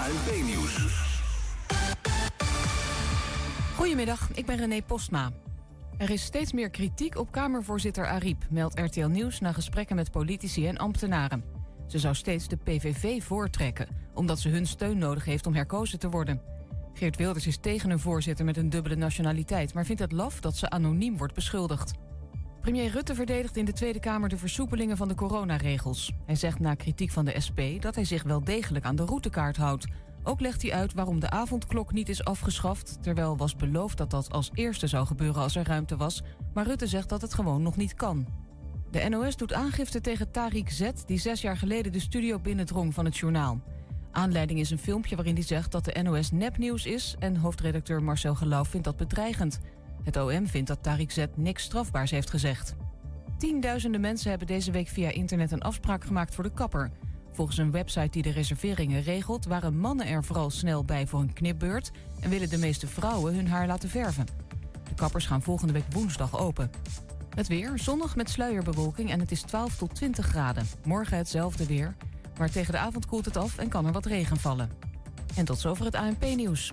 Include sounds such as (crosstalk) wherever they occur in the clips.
ANP-nieuws. Goedemiddag, ik ben René Postma. Er is steeds meer kritiek op Kamervoorzitter Ariep, meldt RTL Nieuws na gesprekken met politici en ambtenaren. Ze zou steeds de PVV voortrekken, omdat ze hun steun nodig heeft om herkozen te worden. Geert Wilders is tegen een voorzitter met een dubbele nationaliteit, maar vindt het laf dat ze anoniem wordt beschuldigd. Premier Rutte verdedigt in de Tweede Kamer de versoepelingen van de coronaregels. Hij zegt na kritiek van de SP dat hij zich wel degelijk aan de routekaart houdt. Ook legt hij uit waarom de avondklok niet is afgeschaft, terwijl was beloofd dat dat als eerste zou gebeuren als er ruimte was, maar Rutte zegt dat het gewoon nog niet kan. De NOS doet aangifte tegen Tariq Z, die zes jaar geleden de studio binnendrong van het journaal. Aanleiding is een filmpje waarin hij zegt dat de NOS nepnieuws is en hoofdredacteur Marcel Geloof vindt dat bedreigend. Het OM vindt dat Tariq Z niks strafbaars heeft gezegd. Tienduizenden mensen hebben deze week via internet een afspraak gemaakt voor de kapper. Volgens een website die de reserveringen regelt, waren mannen er vooral snel bij voor een knipbeurt en willen de meeste vrouwen hun haar laten verven. De kappers gaan volgende week woensdag open. Het weer, zonnig met sluierbewolking en het is 12 tot 20 graden. Morgen hetzelfde weer, maar tegen de avond koelt het af en kan er wat regen vallen. En tot zover het ANP-nieuws.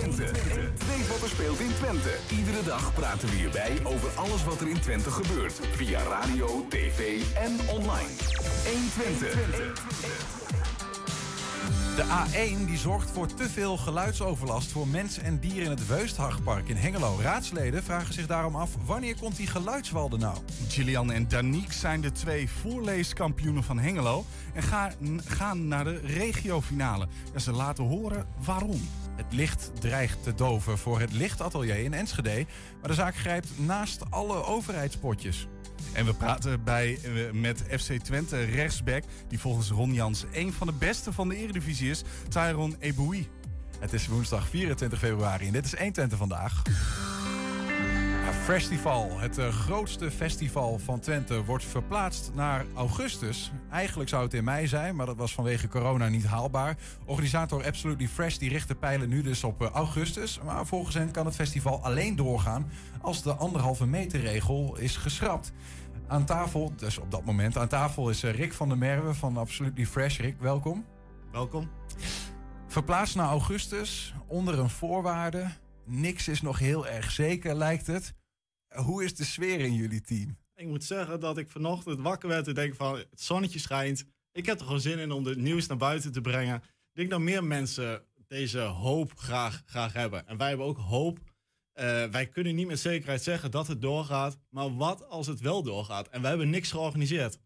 Twente. Weet wat er speelt in Twente. Iedere dag praten we hierbij over alles wat er in Twente gebeurt. Via radio, tv en online. 1 Twente. De A1 die zorgt voor te veel geluidsoverlast voor mensen en dieren in het Weusthachtpark in Hengelo. Raadsleden vragen zich daarom af wanneer komt die geluidswalde nou? Gillian en Danique zijn de twee voorleeskampioenen van Hengelo en gaan, gaan naar de regiofinale. En ze laten horen waarom. Het licht dreigt te doven voor het lichtatelier in Enschede, maar de zaak grijpt naast alle overheidspotjes. En we praten bij, eh, met FC Twente rechtsback, die volgens Ron Jans een van de beste van de Eredivisie is, Tyron Eboui. Het is woensdag 24 februari en dit is 120 vandaag. Ja, Festival, het eh, grootste festival van Twente, wordt verplaatst naar augustus. Eigenlijk zou het in mei zijn, maar dat was vanwege corona niet haalbaar. Organisator Absolutely Fresh die richt de pijlen nu dus op eh, augustus. Maar volgens hen kan het festival alleen doorgaan als de anderhalve meter regel is geschrapt. Aan tafel, dus op dat moment, aan tafel is eh, Rick van der Merwe van Absolutely Fresh. Rick, welkom. Welkom. Verplaatst naar augustus onder een voorwaarde. Niks is nog heel erg zeker, lijkt het. Hoe is de sfeer in jullie team? Ik moet zeggen dat ik vanochtend wakker werd en denk van het zonnetje schijnt. Ik heb er gewoon zin in om het nieuws naar buiten te brengen. Ik denk dat meer mensen deze hoop graag, graag hebben. En wij hebben ook hoop. Eh, wij kunnen niet met zekerheid zeggen dat het doorgaat. Maar wat als het wel doorgaat? En wij hebben niks georganiseerd.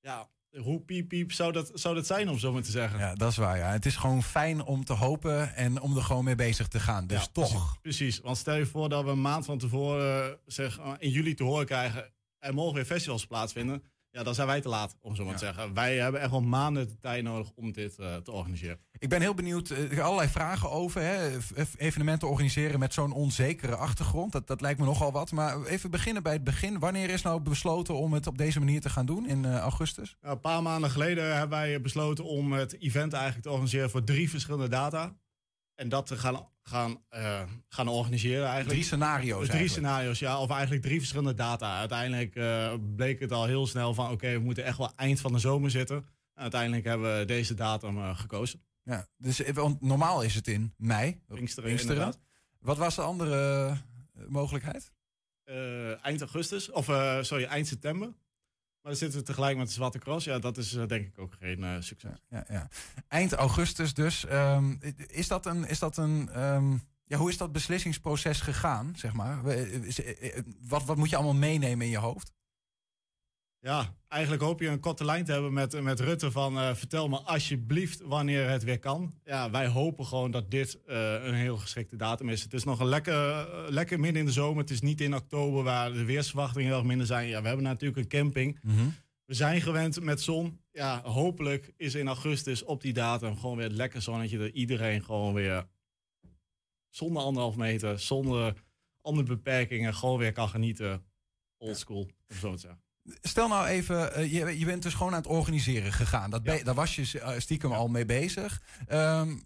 Ja, hoe piep piep zou dat, zou dat zijn om zo maar te zeggen? Ja, dat is waar. Ja. Het is gewoon fijn om te hopen en om er gewoon mee bezig te gaan. Dus Ja, toch. Precies. Want stel je voor dat we een maand van tevoren zeg, in juli te horen krijgen... er mogen weer festivals plaatsvinden. Ja, dan zijn wij te laat, om zo maar te zeggen. Wij hebben echt wel maanden de tijd nodig om dit eh, te organiseren. Ik ben heel benieuwd. zijn allerlei vragen over. Hè. Evenementen organiseren met zo'n onzekere achtergrond. Dat, dat lijkt me nogal wat. Maar even beginnen bij het begin. Wanneer is nou besloten om het op deze manier te gaan doen in eh, augustus? Ja, een paar maanden geleden hebben wij besloten om het event eigenlijk te organiseren voor drie verschillende data. En dat te gaan, gaan, eh, gaan organiseren eigenlijk. Drie scenario's Drie eigenlijk. scenario's, ja. Of eigenlijk drie verschillende data. Uiteindelijk eh, bleek het al heel snel van... oké, we moeten echt wel eind van de zomer zitten. En uiteindelijk hebben we deze datum eh, gekozen. Ja, dus want normaal is het in mei. Pinksteren. Wat was de andere mogelijkheid? Eind augustus, of sorry, eind september. Maar dan zitten we tegelijk met de Zwarte Cross. Ja, dat is eh, denk ik ook geen eh, succes. Ja, ja. Eind augustus dus. Ehm, is dat een... Is dat een ehm, ja, hoe is dat beslissingsproces gegaan, zeg maar? Eh, Wat, wat moet je allemaal meenemen in je hoofd? Ja, eigenlijk hoop je een korte lijn te hebben met, met Rutte van eh, vertel me alsjeblieft wanneer het weer kan. Ja, wij hopen gewoon dat dit eh, een heel geschikte datum is. Het is nog een lekker, eh, lekker midden in de zomer. Het is niet in oktober waar de weersverwachtingen heel erg minder zijn. Ja, we hebben natuurlijk een camping. We zijn gewend met zon. Ja, hopelijk is in augustus op die datum gewoon weer het lekker zonnetje. Dat iedereen gewoon weer zonder anderhalf meter, zonder andere beperkingen, gewoon weer kan genieten. Oldschool, om zo te zeggen. Stel nou even, eh, je, je bent dus gewoon aan het organiseren gegaan. Dat daar was je eh, stiekem al mee bezig. Ehm,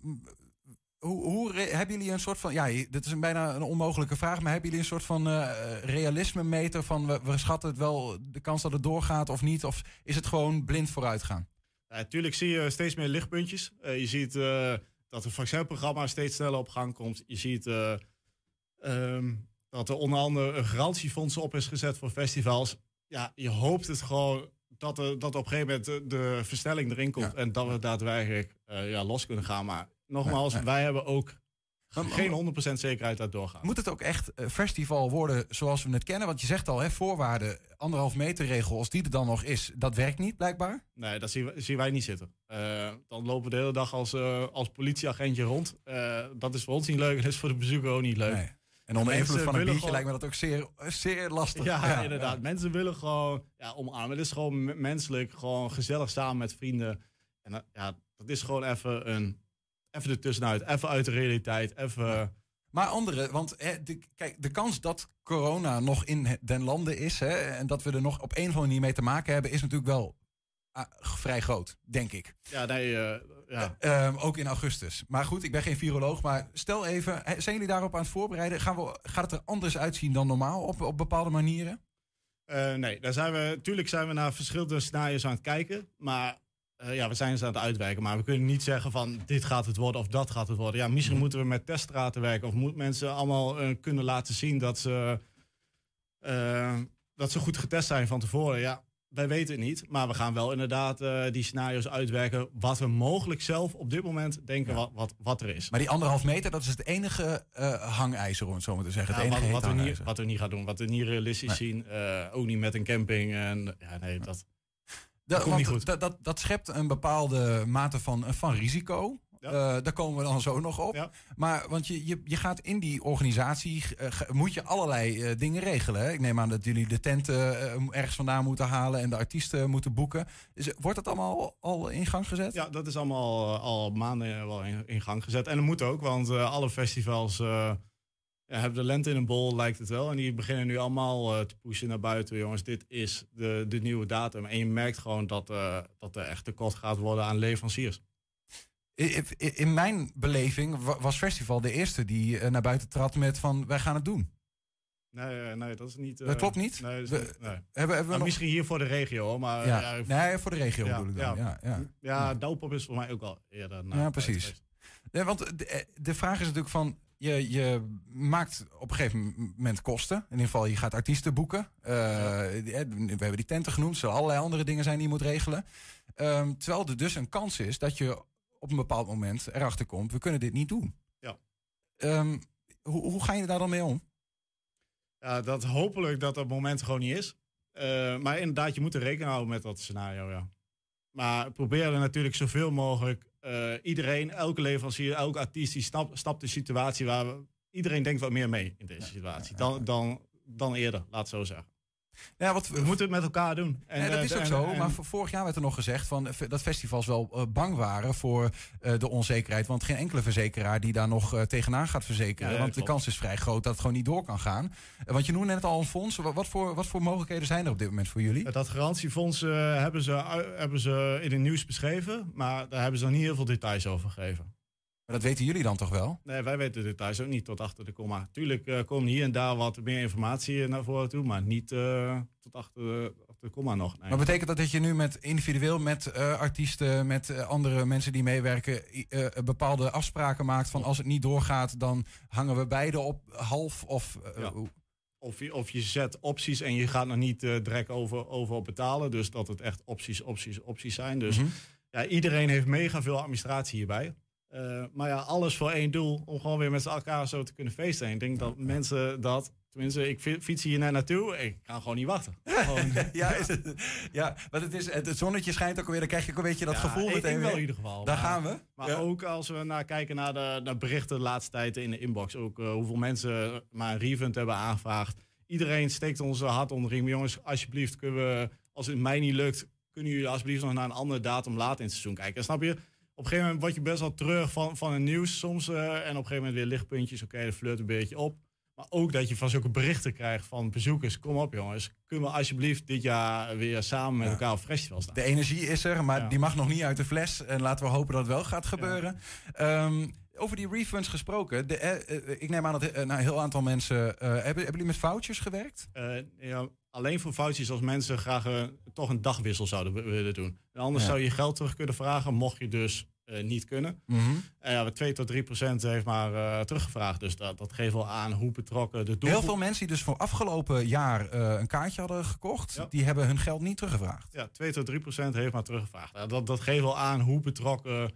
hoe, hoe hebben jullie een soort van, ja, dit is een bijna een onmogelijke vraag, maar hebben jullie een soort van eh, realisme meter van we, we schatten het wel de kans dat het doorgaat of niet? Of is het gewoon blind vooruit gaan? Ja, natuurlijk zie je steeds meer lichtpuntjes. Je ziet dat het vaccinprogramma steeds sneller op gang komt. Je ziet eh, ehm, dat er onder andere een garantiefonds op is gezet voor festivals. Ja, je hoopt het gewoon dat, er, dat op een gegeven moment de, de versnelling erin komt. En dat we daadwerkelijk eh, ja, los kunnen gaan. Maar nogmaals, wij hebben ook geen 100% zekerheid dat doorgaat. Moet het ook echt een festival worden zoals we het kennen? Want je zegt al, hè, voorwaarden, anderhalf meter regel, als die er dan nog is, dat werkt niet blijkbaar. Nee, dat zien, we- zien wij niet zitten. Eh, dan lopen we de hele dag als, eh, als politieagentje rond. Eh, dat is voor ons niet leuk en dat is voor de bezoeker ook niet leuk. Nee. En onder Mensen invloed van een biertje gewoon- lijkt me dat ook zeer, zeer lastig. Ja, inderdaad. Mensen willen gewoon ja, omarmen. Het is gewoon menselijk, gewoon gezellig samen met vrienden. En dat, ja, dat is gewoon even een... Even ertussenuit, even uit de realiteit, even... Maar andere, want hè, de, kijk, de kans dat corona nog in den landen is hè, en dat we er nog op een of andere manier mee te maken hebben, is natuurlijk wel ah, vrij groot, denk ik. Ja, nee, eh, ja. Ehm, ook in augustus. Maar goed, ik ben geen viroloog, maar stel even, zijn jullie daarop aan het voorbereiden? Gaan we, gaat het er anders uitzien dan normaal op, op bepaalde manieren? Eh, nee, daar zijn we, tuurlijk zijn we naar verschillende scenario's aan het kijken. Maar eh, ja, we zijn ze aan het uitwerken. Maar we kunnen niet zeggen van dit gaat het worden of dat gaat het worden. Ja, misschien moeten we met teststraten werken. Of moeten mensen allemaal eh, kunnen laten zien dat ze, dat ze goed getest zijn van tevoren. Ja, wij weten het niet. Maar we gaan wel inderdaad eh, die scenario's uitwerken. Wat we mogelijk zelf op dit moment denken wat, wat, wat er is. Maar die anderhalf meter, dat is het enige eh, hangijzer, om het zo maar te zeggen. Ja, het wat, enige wat, we niet, wat we niet gaan doen, wat we niet realistisch zien. eh, ook niet met een camping. En, ja, nee, dat, Dat, komt niet want goed. Dat, dat, dat schept een bepaalde mate van, van risico. Eh, daar komen we dan zo nog op. Maar want je, je, je gaat in die organisatie, eh, moet je allerlei eh, dingen regelen. Hè? Ik neem aan dat jullie de tenten ergens vandaan moeten halen en de artiesten moeten boeken. Is, wordt dat allemaal al in gang gezet? Ja, dat is allemaal al maanden wel in, in gang gezet. En dat moet ook, want alle festivals ja, hebben de lente in een bol, lijkt het wel. En die beginnen nu allemaal te pushen naar buiten. Jongens, dit is de, de nieuwe datum. En je merkt gewoon dat, dat er echt tekort gaat worden aan leveranciers. In mijn beleving wa- was Festival de eerste die eh, naar buiten trad met van wij gaan het doen. Nee, eh, nee dat is niet... eh, Dat klopt niet? Nee, dat We- niet- nee. Hebben, hebben we Nou, nog... Misschien hier voor de regio, maar... ja. ja, nee, voor de regio ja, bedoel ik dan. Ja, ja. ja, Douwpop is voor mij ook al eerder. Ja, precies. Nee, want de, eh, de vraag is natuurlijk van... Je, je maakt op een gegeven moment kosten. In ieder geval, je gaat artiesten boeken. Eh, eh, we hebben die tenten genoemd. Er zullen allerlei andere dingen zijn die je moet regelen. Ehm, terwijl er dus een kans is dat je op een bepaald moment erachter komt... we kunnen dit niet doen. Ja. Ehm, hoe, hoe ga je daar dan mee om? Ja, dat hopelijk dat dat moment gewoon niet is. Eh, maar inderdaad, je moet er rekening houden met dat scenario, ja. Maar probeer er natuurlijk zoveel mogelijk eh, iedereen, elke leverancier, elke artiest, die snapt, snapt de situatie waar we, iedereen denkt wat meer mee in deze situatie dan, dan, dan eerder, laat het zo zeggen. Ja, wat, We moeten het met elkaar doen. En, Nee, dat eh, is ook en- zo. en- maar vorig jaar werd er nog gezegd van, eh, dat festivals wel eh, bang waren voor de onzekerheid. Want geen enkele verzekeraar die daar nog tegenaan gaat verzekeren. Ja, want de kans is vrij groot dat het gewoon niet door kan gaan. Want je noemde net al een fonds. Wat, voor, wat voor mogelijkheden zijn er op dit moment voor jullie? Dat garantiefonds hebben, ze, hebben ze in het nieuws beschreven, maar daar hebben ze nog niet heel veel details over gegeven. Maar dat weten jullie dan toch wel? Nee, wij weten de details ook niet tot achter de komma. Tuurlijk eh komt hier en daar wat meer informatie naar voren toe, maar niet eh, tot achter de, achter de komma nog. Nee. Maar betekent dat dat je nu met individueel met eh, artiesten, met eh, andere mensen die meewerken, eh, bepaalde afspraken maakt van als het niet doorgaat, dan hangen we beide op half of. eh, Ja. of je, of je zet opties en je gaat nog niet eh, direct over, over op betalen. Dus dat het echt opties, opties, opties zijn. Dus Mhm. ja, iedereen heeft mega veel administratie hierbij. Eh, maar ja, alles voor één doel. Om gewoon weer met z'n elkaar zo te kunnen feesten. En ik denk dat mensen dat... Tenminste, ik fi- fiets hier naar naartoe. Ik kan gewoon niet wachten. (laughs) Gewoon, Ja, is het, ja, want het, is, het, zonnetje schijnt ook alweer. Dan krijg je ook een beetje dat Ja, gevoel meteen ik wel weer. in ieder geval. Daar Maar- gaan we. Maar Ja. ook als we naar kijken naar de naar berichten de laatste tijd in de inbox. Ook eh, hoeveel mensen maar een refund hebben aangevraagd. Iedereen steekt ons hart onder de riem. Jongens, alsjeblieft, kunnen we, als het mij niet lukt, kunnen jullie alsjeblieft nog naar een andere datum later in het seizoen kijken. En snap je? Op een gegeven moment word je best wel terug van, van het nieuws soms. eh, en op een gegeven moment weer lichtpuntjes. Oké, de flirt een beetje op. Maar ook dat je van zulke berichten krijgt van bezoekers. Kom op jongens, kunnen we alsjeblieft dit jaar weer samen met Ja. elkaar op festival staan. De energie is er, maar Ja. die mag nog niet uit de fles. En laten we hopen dat het wel gaat gebeuren. Ehm, over die refunds gesproken. De, eh, eh, ik neem aan dat eh, nou, een heel aantal mensen... hebben, hebben jullie met vouchers gewerkt? Ja, alleen voor foutjes als mensen graag toch een dagwissel zouden wi- willen doen. En anders zou je geld terug kunnen vragen, mocht je dus niet kunnen. En ja, 2 tot 3 procent heeft maar eh, teruggevraagd. Dus dat, dat geeft wel aan hoe betrokken de doelgroep... Heel veel mensen die dus voor afgelopen jaar eh, een kaartje hadden gekocht... Ja. die hebben hun geld niet teruggevraagd. Ja, 2 tot 3 procent heeft maar teruggevraagd. Ja, dat, dat geeft wel aan hoe betrokken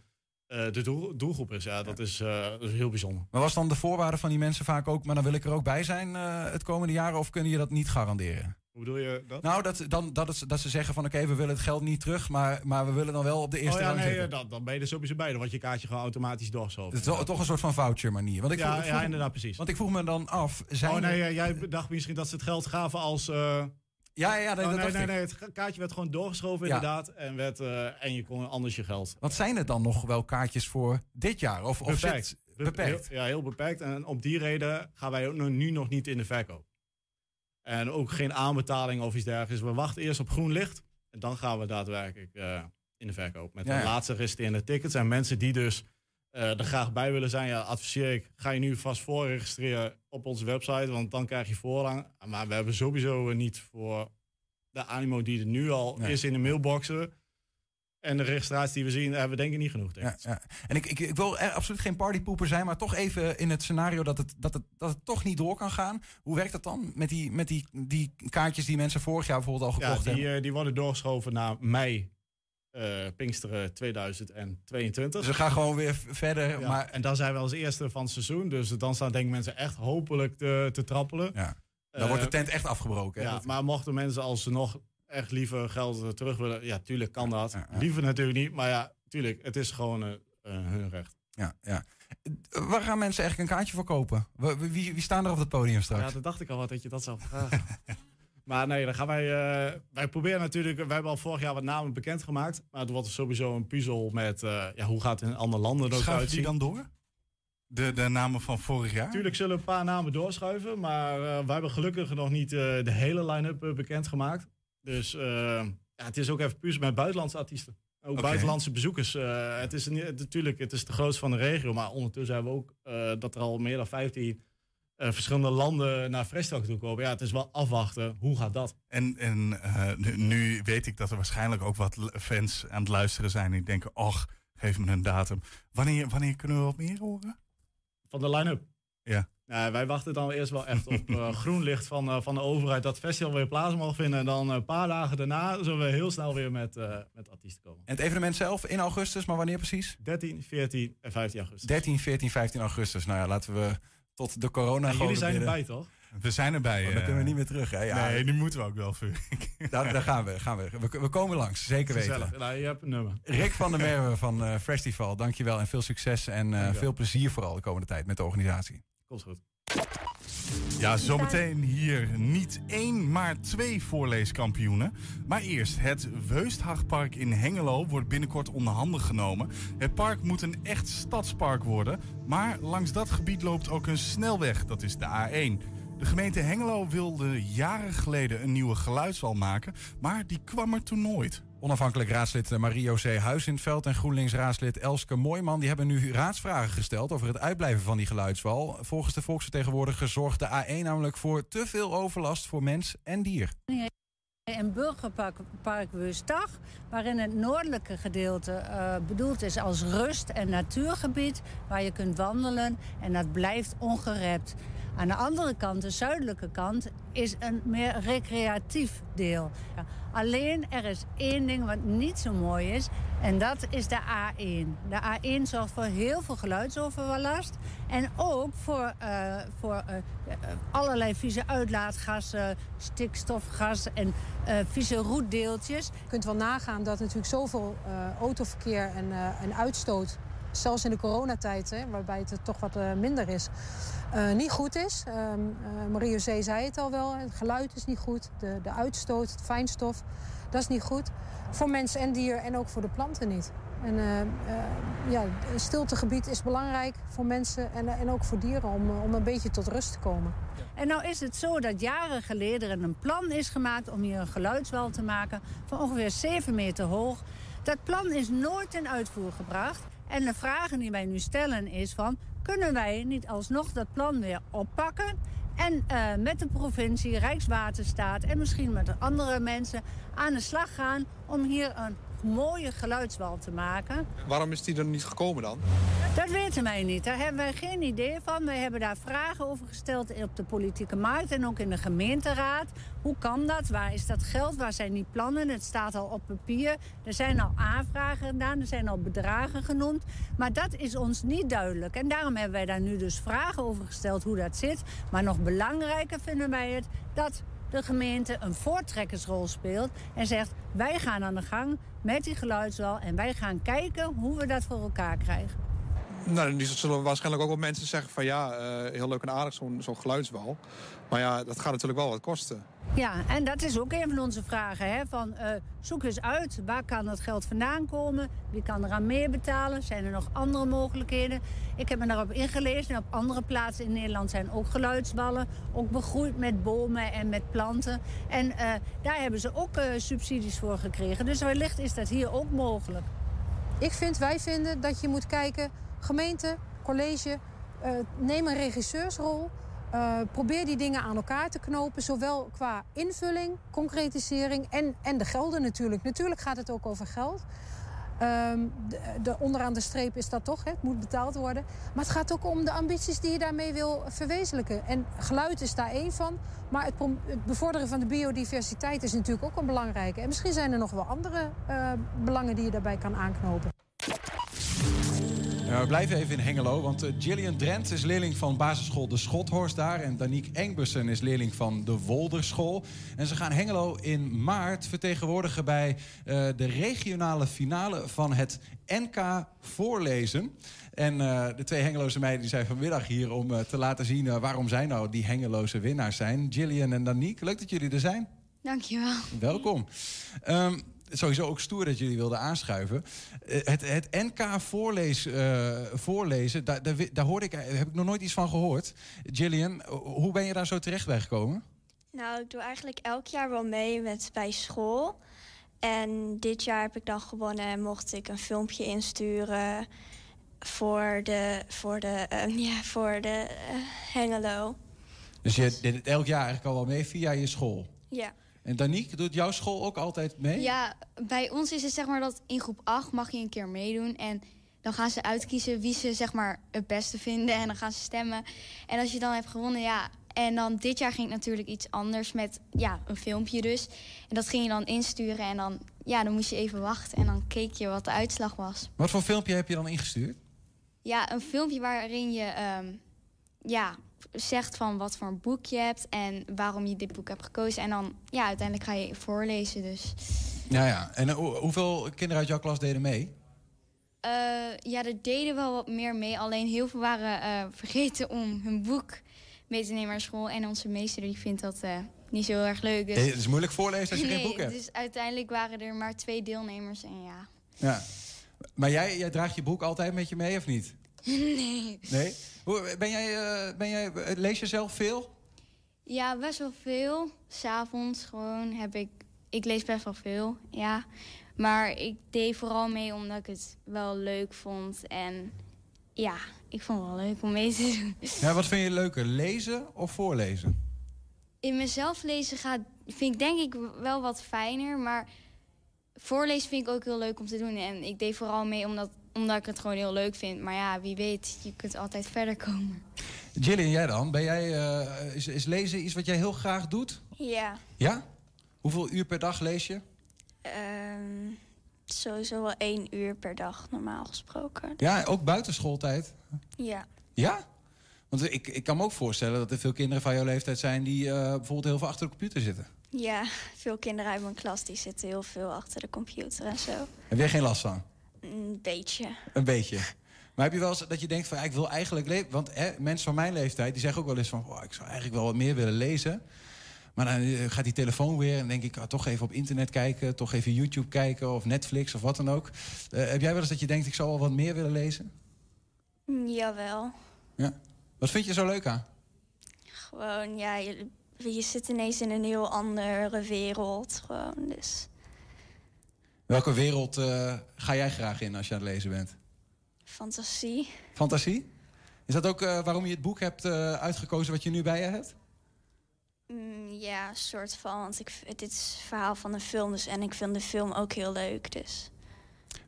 eh, de doel- doelgroep is. Ja, dat, is, eh, dat is heel bijzonder. Maar was dan de voorwaarde van die mensen vaak ook... maar dan wil ik er ook bij zijn eh, het komende jaar... of kun je dat niet garanderen? Hoe bedoel je dat? Nou, dat, dan, dat, het, dat ze zeggen van... oké, we willen het geld niet terug... maar, maar we willen dan wel op de eerste oh ja, nee, dat, dan ben je er sowieso bij. Dan wordt je kaartje gewoon automatisch doorgeschoven. Het is toch, een soort van voucher manier. Want ik vroeg, ja, ja, inderdaad, precies. want ik vroeg me dan af... Zijn oh nee, er- jij dacht misschien dat ze het geld gaven als... eh, ja, ja, nee, Oh, nee, nee, nee, het kaartje werd gewoon doorgeschoven inderdaad. En, werd, eh, en je kon anders je geld. Wat zijn het dan nog wel kaartjes voor dit jaar? Of, of Beperkt. zit- Be- beperkt? Heel, ja, heel beperkt. En om die reden gaan wij ook nu nog niet in de verkoop. En ook geen aanbetaling of iets dergelijks. We wachten eerst op groen licht. En dan gaan we daadwerkelijk eh, in de verkoop. Met Ja, de laatste resterende tickets. En mensen die dus eh, er graag bij willen zijn, ja, adviseer ik. Ga je nu vast voorregistreren op onze website. Want dan krijg je voorrang. Maar we hebben sowieso eh, niet voor de animo die er nu al Nee. is in de mailboxen. En de registratie die we zien, hebben we denk ik niet genoeg. Ja, ja. En ik, ik, ik wil er absoluut geen partypoeper zijn, maar toch even in het scenario dat het, dat het, dat het toch niet door kan gaan. Hoe werkt dat dan met die, met die, die kaartjes die mensen vorig jaar bijvoorbeeld al Ja, gekocht die, hebben? eh, die worden doorgeschoven naar mei eh Pinksteren 2022. Dus we gaan gewoon weer verder. Ja, Maar En dan zijn we als eerste van het seizoen. Dus dan staan denk ik mensen echt hopelijk te, te trappelen. ja, dan Eh, wordt de tent echt afgebroken. hè? ja, maar mochten mensen als ze nog echt liever geld terug willen... Ja, tuurlijk kan dat. ja, ja. Liever natuurlijk niet. Maar ja, tuurlijk, het is gewoon eh, eh, hun recht. ja, ja. Waar gaan mensen eigenlijk een kaartje voor kopen? Wie, wie, wie staan er op het podium straks? Ja, dat dacht ik al wat dat je dat zou vragen. (laughs) maar nee, dan gaan wij... eh, wij proberen natuurlijk... Wij hebben al vorig jaar wat namen bekendgemaakt. Maar het wordt sowieso een puzzel met... ja, hoe gaat het in andere landen er ook uitzien. die dan door? De, de namen van vorig jaar? Natuurlijk zullen een paar namen doorschuiven, maar eh, wij hebben gelukkig nog niet de hele line-up bekendgemaakt. Dus eh, ja, het is ook even puur met buitenlandse artiesten. Ook buitenlandse bezoekers. Eh, het is natuurlijk, het is de grootste van de regio, maar ondertussen hebben we ook eh, dat er al meer dan 15 eh, verschillende landen naar Festival toe komen. Ja, het is wel afwachten. Hoe gaat dat? En, en nu, nu weet ik dat er waarschijnlijk ook wat fans aan het luisteren zijn. Die denken, och, geef me een datum. Wanneer, wanneer kunnen we wat meer horen? Van de line-up. Ja. Nou, wij wachten dan eerst wel echt op eh, groen licht van, eh, van de overheid dat het festival weer plaats mag vinden. En dan een paar dagen daarna zullen we heel snel weer met, eh, met artiesten komen. En het evenement zelf in augustus, maar wanneer precies? 13, 14 en 15 augustus. 13, 14, 15 augustus. Nou ja, laten we tot de corona En gewoon jullie zijn bidden. erbij, toch? We zijn erbij. Oh, dan eh. kunnen we niet meer terug. Hè? Ja, Nee, nu moeten we ook wel. Vuur. (laughs) daar, daar gaan we. Gaan we. we. We komen langs, zeker weten. Gezellig. Nou, je hebt een nummer. Rick van der Merwe van eh Festival, dankjewel en veel succes en eh, veel plezier vooral de komende tijd met de organisatie. Komt goed. Ja, zometeen hier niet één, maar twee voorleeskampioenen. Maar eerst, het Weusthachtpark in Hengelo wordt binnenkort onder handen genomen. Het park moet een echt stadspark worden. Maar langs dat gebied loopt ook een snelweg, dat is de A1. De gemeente Hengelo wilde jaren geleden een nieuwe geluidswal maken, maar die kwam er toen nooit. Onafhankelijk raadslid eh, Marie-José Huizinveld en GroenLinks-raadslid Elske Mooijman... die hebben nu raadsvragen gesteld over het uitblijven van die geluidswal. Volgens de volksvertegenwoordiger zorgt de A1 namelijk voor te veel overlast voor mens en dier. Een burgerpark park Wustag, waarin het noordelijke gedeelte eh, bedoeld is als rust- en natuurgebied, waar je kunt wandelen en dat blijft ongerept. Aan de andere kant, de zuidelijke kant, is een meer recreatief deel. Alleen er is één ding wat niet zo mooi is. En dat is de A1. De A1 zorgt voor heel veel geluidsoverlast. En ook voor, uh, voor uh, allerlei vieze uitlaatgassen, stikstofgas en uh, vieze roetdeeltjes. Je kunt wel nagaan dat natuurlijk zoveel autoverkeer en, uitstoot zelfs in de coronatijd, waarbij het toch wat minder is, uh, niet goed is. Um, uh, Marie-José zei het al wel, het geluid is niet goed, de, de uitstoot, het fijnstof, dat is niet goed. Voor mensen en dier en ook voor de planten niet. En ja, een stiltegebied is belangrijk voor mensen en, en ook voor dieren om, om een beetje tot rust te komen. En nou is het zo dat jaren geleden een plan is gemaakt om hier een geluidswal te maken van ongeveer 7 meter hoog. Dat plan is nooit in uitvoer gebracht. En de vragen die wij nu stellen is van... kunnen wij niet alsnog dat plan weer oppakken... en uh, met de provincie, Rijkswaterstaat en misschien met andere mensen... aan de slag gaan om hier een mooie geluidswal te maken. Waarom is die er niet gekomen dan? Dat weten wij niet. Daar hebben wij geen idee van. Wij hebben daar vragen over gesteld op de politieke markt en ook in de gemeenteraad. Hoe kan dat? Waar is dat geld? Waar zijn die plannen? Het staat al op papier. Er zijn al aanvragen gedaan. Er zijn al bedragen genoemd. Maar dat is ons niet duidelijk. En daarom hebben wij daar nu dus vragen over gesteld hoe dat zit. Maar nog belangrijker vinden wij het dat de gemeente een voortrekkersrol speelt en zegt: wij gaan aan de gang met die geluidswal en wij gaan kijken hoe we dat voor elkaar krijgen. Nou, die zullen waarschijnlijk ook wel mensen zeggen van ja, uh, heel leuk en aardig zo'n zo'n geluidswal. Maar ja, dat gaat natuurlijk wel wat kosten. Ja, en dat is ook een van onze vragen. Hè? Van, uh, zoek eens uit, waar kan dat geld vandaan komen? Wie kan eraan meer betalen? Zijn er nog andere mogelijkheden? Ik heb me daarop ingelezen. En op andere plaatsen in Nederland zijn ook geluidswallen. Ook begroeid met bomen en met planten. En uh, daar hebben ze ook uh, subsidies voor gekregen. Dus wellicht is dat hier ook mogelijk. Ik vind, wij vinden dat je moet kijken... gemeente, college, neem een regisseursrol... Uh, probeer die dingen aan elkaar te knopen, zowel qua invulling, concretisering en, en de gelden natuurlijk. Natuurlijk gaat het ook over geld. Um, de, de, onderaan de streep is dat toch, het moet betaald worden. Maar het gaat ook om de ambities die je daarmee wil verwezenlijken. En geluid is daar één van. Maar het, bevorderen van de biodiversiteit is natuurlijk ook een belangrijke. En misschien zijn er nog wel andere uh, belangen die je daarbij kan aanknopen. Ja, we blijven even in Hengelo, want uh, Gillian Drent is leerling van basisschool De Schothorst daar. En Danique Engbussen is leerling van de Wolderschool. En ze gaan Hengelo in maart vertegenwoordigen bij uh, de regionale finale van het NK Voorlezen. En uh, de twee Hengeloze meiden die zijn vanmiddag hier om te laten zien waarom zij nou die Hengeloze winnaars zijn. Gillian en Danique, leuk dat jullie er zijn. Dankjewel. Welkom. Um, sowieso ook stoer dat jullie wilden aanschuiven. Het, het NK voorlees, uh, voorlezen, daar, daar, daar hoorde ik, heb ik nog nooit iets van gehoord. Gillian, hoe ben je daar zo terecht bij gekomen? Nou, ik doe eigenlijk elk jaar wel mee met bij school. En dit jaar heb ik dan gewonnen en mocht ik een filmpje insturen voor de, voor de, uh, (laughs) ja, voor de uh, Hengelo. Dus je deed elk jaar eigenlijk al wel mee via je school? Ja. En Danique, doet jouw school ook altijd mee? Ja, bij ons is het zeg maar dat in groep 8 mag je een keer meedoen. En dan gaan ze uitkiezen wie ze zeg maar het beste vinden. En dan gaan ze stemmen. En als je dan hebt gewonnen, ja. En dan dit jaar ging het natuurlijk iets anders met ja, een filmpje dus. En dat ging je dan insturen. En dan, ja, dan moest je even wachten. En dan keek je wat de uitslag was. Wat voor filmpje heb je dan ingestuurd? Ja, een filmpje waarin je um, ja, zegt van wat voor een boek je hebt en waarom je dit boek hebt gekozen. En dan, ja, uiteindelijk ga je voorlezen dus. Ja, ja. En uh, hoeveel kinderen uit jouw klas deden mee? Uh, ja, er deden wel wat meer mee. Alleen heel veel waren uh, vergeten om hun boek mee te nemen naar school. En onze meester die vindt dat niet zo heel erg leuk. Dus... Het is moeilijk voorlezen als je nee, geen boek hebt. Dus uiteindelijk waren er maar twee deelnemers en ja. Ja. Maar jij, jij draagt je boek altijd met je mee of niet? (laughs) Nee. Nee? Ben jij, uh, ben jij, lees je zelf veel? Ja, best wel veel. S'avonds gewoon heb ik... Ik lees best wel veel, ja. Maar ik deed vooral mee omdat ik het wel leuk vond. En ja, ik vond het wel leuk om mee te doen. Ja, wat vind je leuker, lezen of voorlezen? In mezelf lezen gaat, vind ik denk ik wel wat fijner. Maar voorlezen vind ik ook heel leuk om te doen. En ik deed vooral mee omdat omdat ik het gewoon heel leuk vind. Maar ja, wie weet, je kunt altijd verder komen. Jillian, jij dan? Ben jij, eh, is, is lezen iets wat jij heel graag doet? Ja, Ja? Hoeveel uur per dag lees je? ehm, sowieso wel één uur per dag normaal gesproken. Ja, ook buiten schooltijd? Ja, Ja? Want ik, ik kan me ook voorstellen dat er veel kinderen van jouw leeftijd zijn... die eh, bijvoorbeeld heel veel achter de computer zitten. ja, veel kinderen uit mijn klas die zitten heel veel achter de computer en zo. Heb jij geen last van? Een beetje. Een beetje. Maar heb je wel eens dat je denkt van... Ik wil eigenlijk lezen... Want hè, mensen van mijn leeftijd die zeggen ook wel eens van... Oh, ik zou eigenlijk wel wat meer willen lezen. Maar dan eh, gaat die telefoon weer en denk ik... ah, toch even op internet kijken, toch even YouTube kijken... of Netflix of wat dan ook. Eh, heb jij wel eens dat je denkt... ik zou wel wat meer willen lezen? Mm, Jawel. Ja. Wat vind je zo leuk aan? Gewoon, ja, je, je zit ineens in een heel andere wereld. Gewoon, dus Welke wereld eh, ga jij graag in als je aan het lezen bent? fantasie. Fantasie? Is dat ook eh, waarom je het boek hebt eh, uitgekozen wat je nu bij je hebt? Mm, ja, soort van. Want ik, dit is het verhaal van een film. Dus, en ik vind de film ook heel leuk. Dus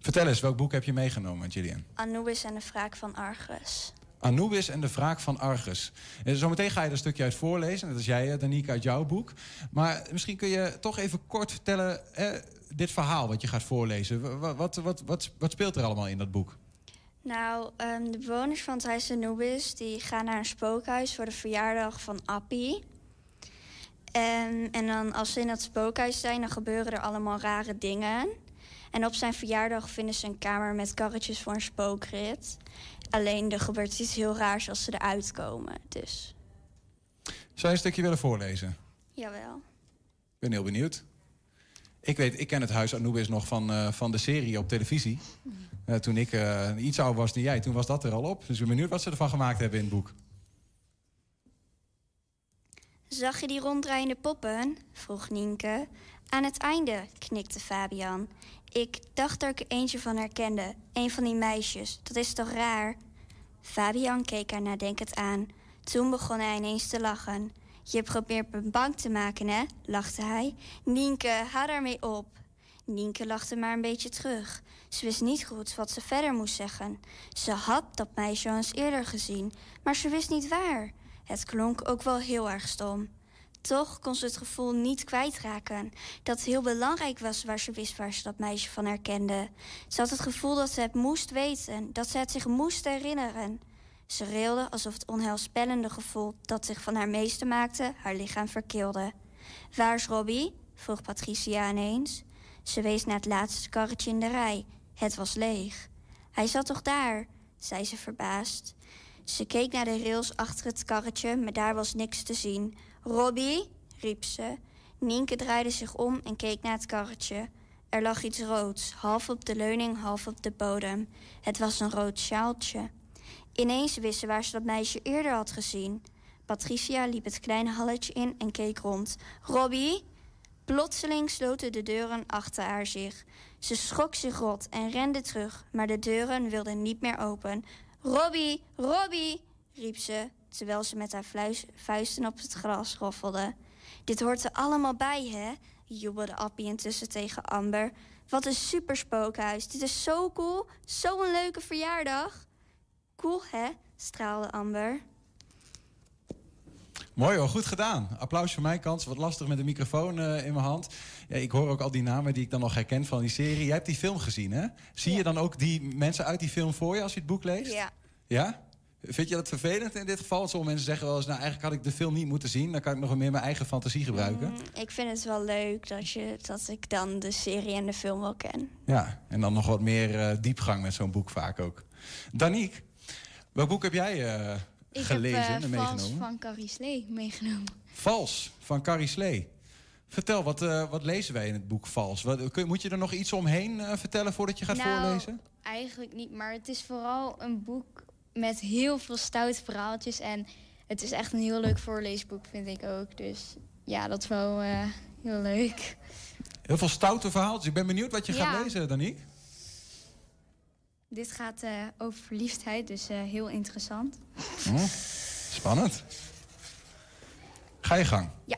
Vertel eens, welk boek heb je meegenomen, Gillian? Anubis en de wraak van Argus. Anubis en de wraak van Argus. En zometeen ga je er een stukje uit voorlezen. Dat is jij, Danique, uit jouw boek. Maar misschien kun je toch even kort vertellen... Eh, dit verhaal wat je gaat voorlezen. Wat, wat, wat, wat, speelt er allemaal in dat boek? Nou, ehm, de bewoners van het huis Anubis die gaan naar een spookhuis voor de verjaardag van Appie. En, en dan als ze in dat spookhuis zijn, dan gebeuren er allemaal rare dingen. En op zijn verjaardag vinden ze een kamer met karretjes voor een spookrit. Alleen er gebeurt iets heel raars als ze eruit komen. Dus Zou je een stukje willen voorlezen? jawel. Ik ben heel benieuwd. Ik weet, ik ken het huis Anubis nog van, eh, van de serie op televisie. Eh, toen ik eh, iets ouder was dan jij, toen was dat er al op. Dus ik ben benieuwd wat ze ervan gemaakt hebben in het boek. Zag je die ronddraaiende poppen? vroeg Nienke. Aan het einde, knikte Fabian. Ik dacht dat ik er eentje van herkende. Een van die meisjes. Dat is toch raar? Fabian keek haar nadenkend aan. Toen begon hij ineens te lachen. Je probeert me bang te maken, hè? lachte hij. Nienke, hou daarmee op. Nienke lachte maar een beetje terug. Ze wist niet goed wat ze verder moest zeggen. Ze had dat meisje al eens eerder gezien, maar ze wist niet waar. Het klonk ook wel heel erg stom. Toch kon ze het gevoel niet kwijtraken. Dat het heel belangrijk was waar ze wist waar ze dat meisje van herkende. Ze had het gevoel dat ze het moest weten, dat ze het zich moest herinneren. Ze rilde alsof het onheilspellende gevoel dat zich van haar meester maakte haar lichaam verkilde. Waar is Robbie? vroeg Patricia ineens. Ze wees naar het laatste karretje in de rij. Het was leeg. Hij zat toch daar? zei ze verbaasd. Ze keek naar de rails achter het karretje, maar daar was niks te zien. Robbie, riep ze. Nienke draaide zich om en keek naar het karretje. Er lag iets roods, half op de leuning, half op de bodem. Het was een rood sjaaltje. Ineens wist ze waar ze dat meisje eerder had gezien. Patricia liep het kleine halletje in en keek rond. Robbie? Plotseling sloten de deuren achter haar zich. Ze schrok zich rot en rende terug, maar de deuren wilden niet meer open. Robbie, Robbie, riep ze, terwijl ze met haar vuisten op het gras roffelde. Dit hoort er allemaal bij, hè? jubelde Appie intussen tegen Amber. Wat een superspookhuis. Dit is zo cool. Zo'n leuke verjaardag. Cool, hè? straalde Amber. Mooi hoor, goed gedaan. Applaus van mijn kant. Wat lastig met de microfoon eh, in mijn hand. Ja, ik hoor ook al die namen die ik dan nog herken van die serie. Jij hebt die film gezien, hè? Zie je dan ook die mensen uit die film voor je als je het boek leest? Ja. Ja? Vind je dat vervelend in dit geval? Want Sommige mensen zeggen wel eens, nou eigenlijk had ik de film niet moeten zien. Dan kan ik nog meer mijn eigen fantasie gebruiken. Mm, ik vind het wel leuk dat, je, dat ik dan de serie en de film wel ken. Ja, en dan nog wat meer eh, diepgang met zo'n boek vaak ook. Danique, welk boek heb jij eh, Ik gelezen heb en uh, Vals meegenomen? van Carrie Slee meegenomen. Vals van Carrie Slee. Vertel, wat, eh, wat lezen wij in het boek Vals? Wat, kun, moet je er nog iets omheen eh, vertellen voordat je gaat nou, voorlezen? eigenlijk niet, maar het is vooral een boek met heel veel stoute verhaaltjes. En het is echt een heel leuk voorleesboek, vind ik ook. Dus ja, dat is wel eh, heel leuk. Heel veel stoute verhaaltjes. Ik ben benieuwd wat je Ja. gaat lezen, Danique. Dit gaat eh, over verliefdheid, dus eh, heel interessant. Oh, spannend. Ga je gang. Ja.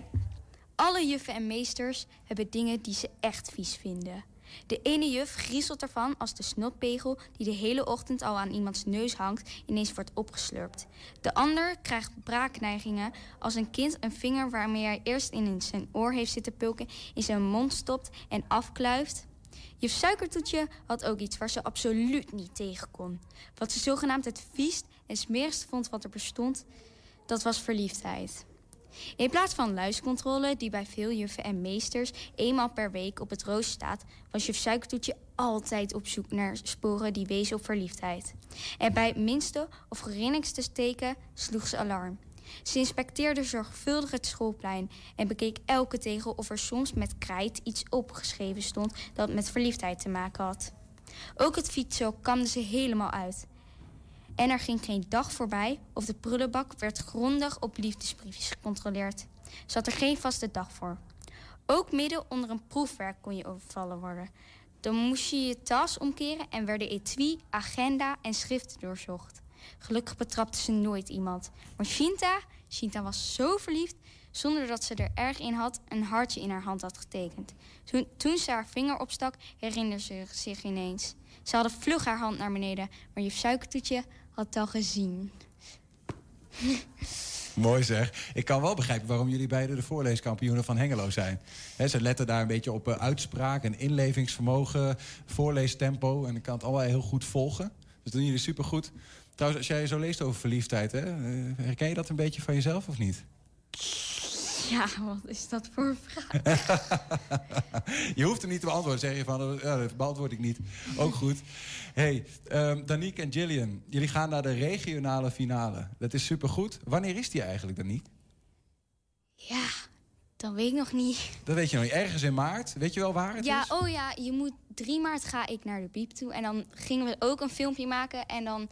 Alle juffen en meesters hebben dingen die ze echt vies vinden. De ene juf grieselt ervan als de snotpegel die de hele ochtend al aan iemands neus hangt ineens wordt opgeslurpt. De ander krijgt braakneigingen als een kind een vinger waarmee hij eerst in zijn oor heeft zitten pulken in zijn mond stopt en afkluift. Juf Suikertoetje had ook iets waar ze absoluut niet tegen kon. Wat ze zogenaamd het viest en smerigste vond wat er bestond, dat was verliefdheid. In plaats van luiscontrole, die bij veel juffen en meesters eenmaal per week op het rooster staat, was juf Suikertoetje altijd op zoek naar sporen die wezen op verliefdheid. En bij het minste of geringste teken sloeg ze alarm. Ze inspecteerde zorgvuldig het schoolplein en bekeek elke tegel of er soms met krijt iets opgeschreven stond dat met verliefdheid te maken had. Ook het fietsen kamde ze helemaal uit. En er ging geen dag voorbij of de prullenbak werd grondig op liefdesbriefjes gecontroleerd. Ze had er geen vaste dag voor. Ook midden onder een proefwerk kon je overvallen worden. Dan moest je je tas omkeren en werden etui, agenda en schriften doorzocht. Gelukkig betrapte ze nooit iemand. Maar Shinta, Shinta was zo verliefd, zonder dat ze er erg in had, een hartje in haar hand had getekend. Toen, toen ze haar vinger opstak, herinnerde ze zich ineens. Ze hadden vlug haar hand naar beneden, maar juf Suikertoetje had het al gezien. (laughs) Mooi zeg. Ik kan wel begrijpen waarom jullie beiden de voorleeskampioenen van Hengelo zijn. Ze letten daar een beetje op uh, uitspraak en inlevingsvermogen, voorleestempo. En ik kan het allemaal heel goed volgen. Dus doen jullie supergoed. Trouwens, als jij zo leest over verliefdheid, hè, eh, herken je dat een beetje van jezelf of niet? Ja, wat is dat voor een vraag? (laughs) je hoeft er niet te beantwoorden. Zeg je van, ja, dat beantwoord ik niet. Ook goed. hey, um, Danique en Gillian, jullie gaan naar de regionale finale. Dat is supergoed. Wanneer is die eigenlijk, Danique? Ja, dat weet ik nog niet. Dat weet je nog niet. Ergens in maart. Weet je wel waar het ja, is? oh ja, je moet 3 maart ga ik naar de Biep toe. En dan gingen we ook een filmpje maken. En dan,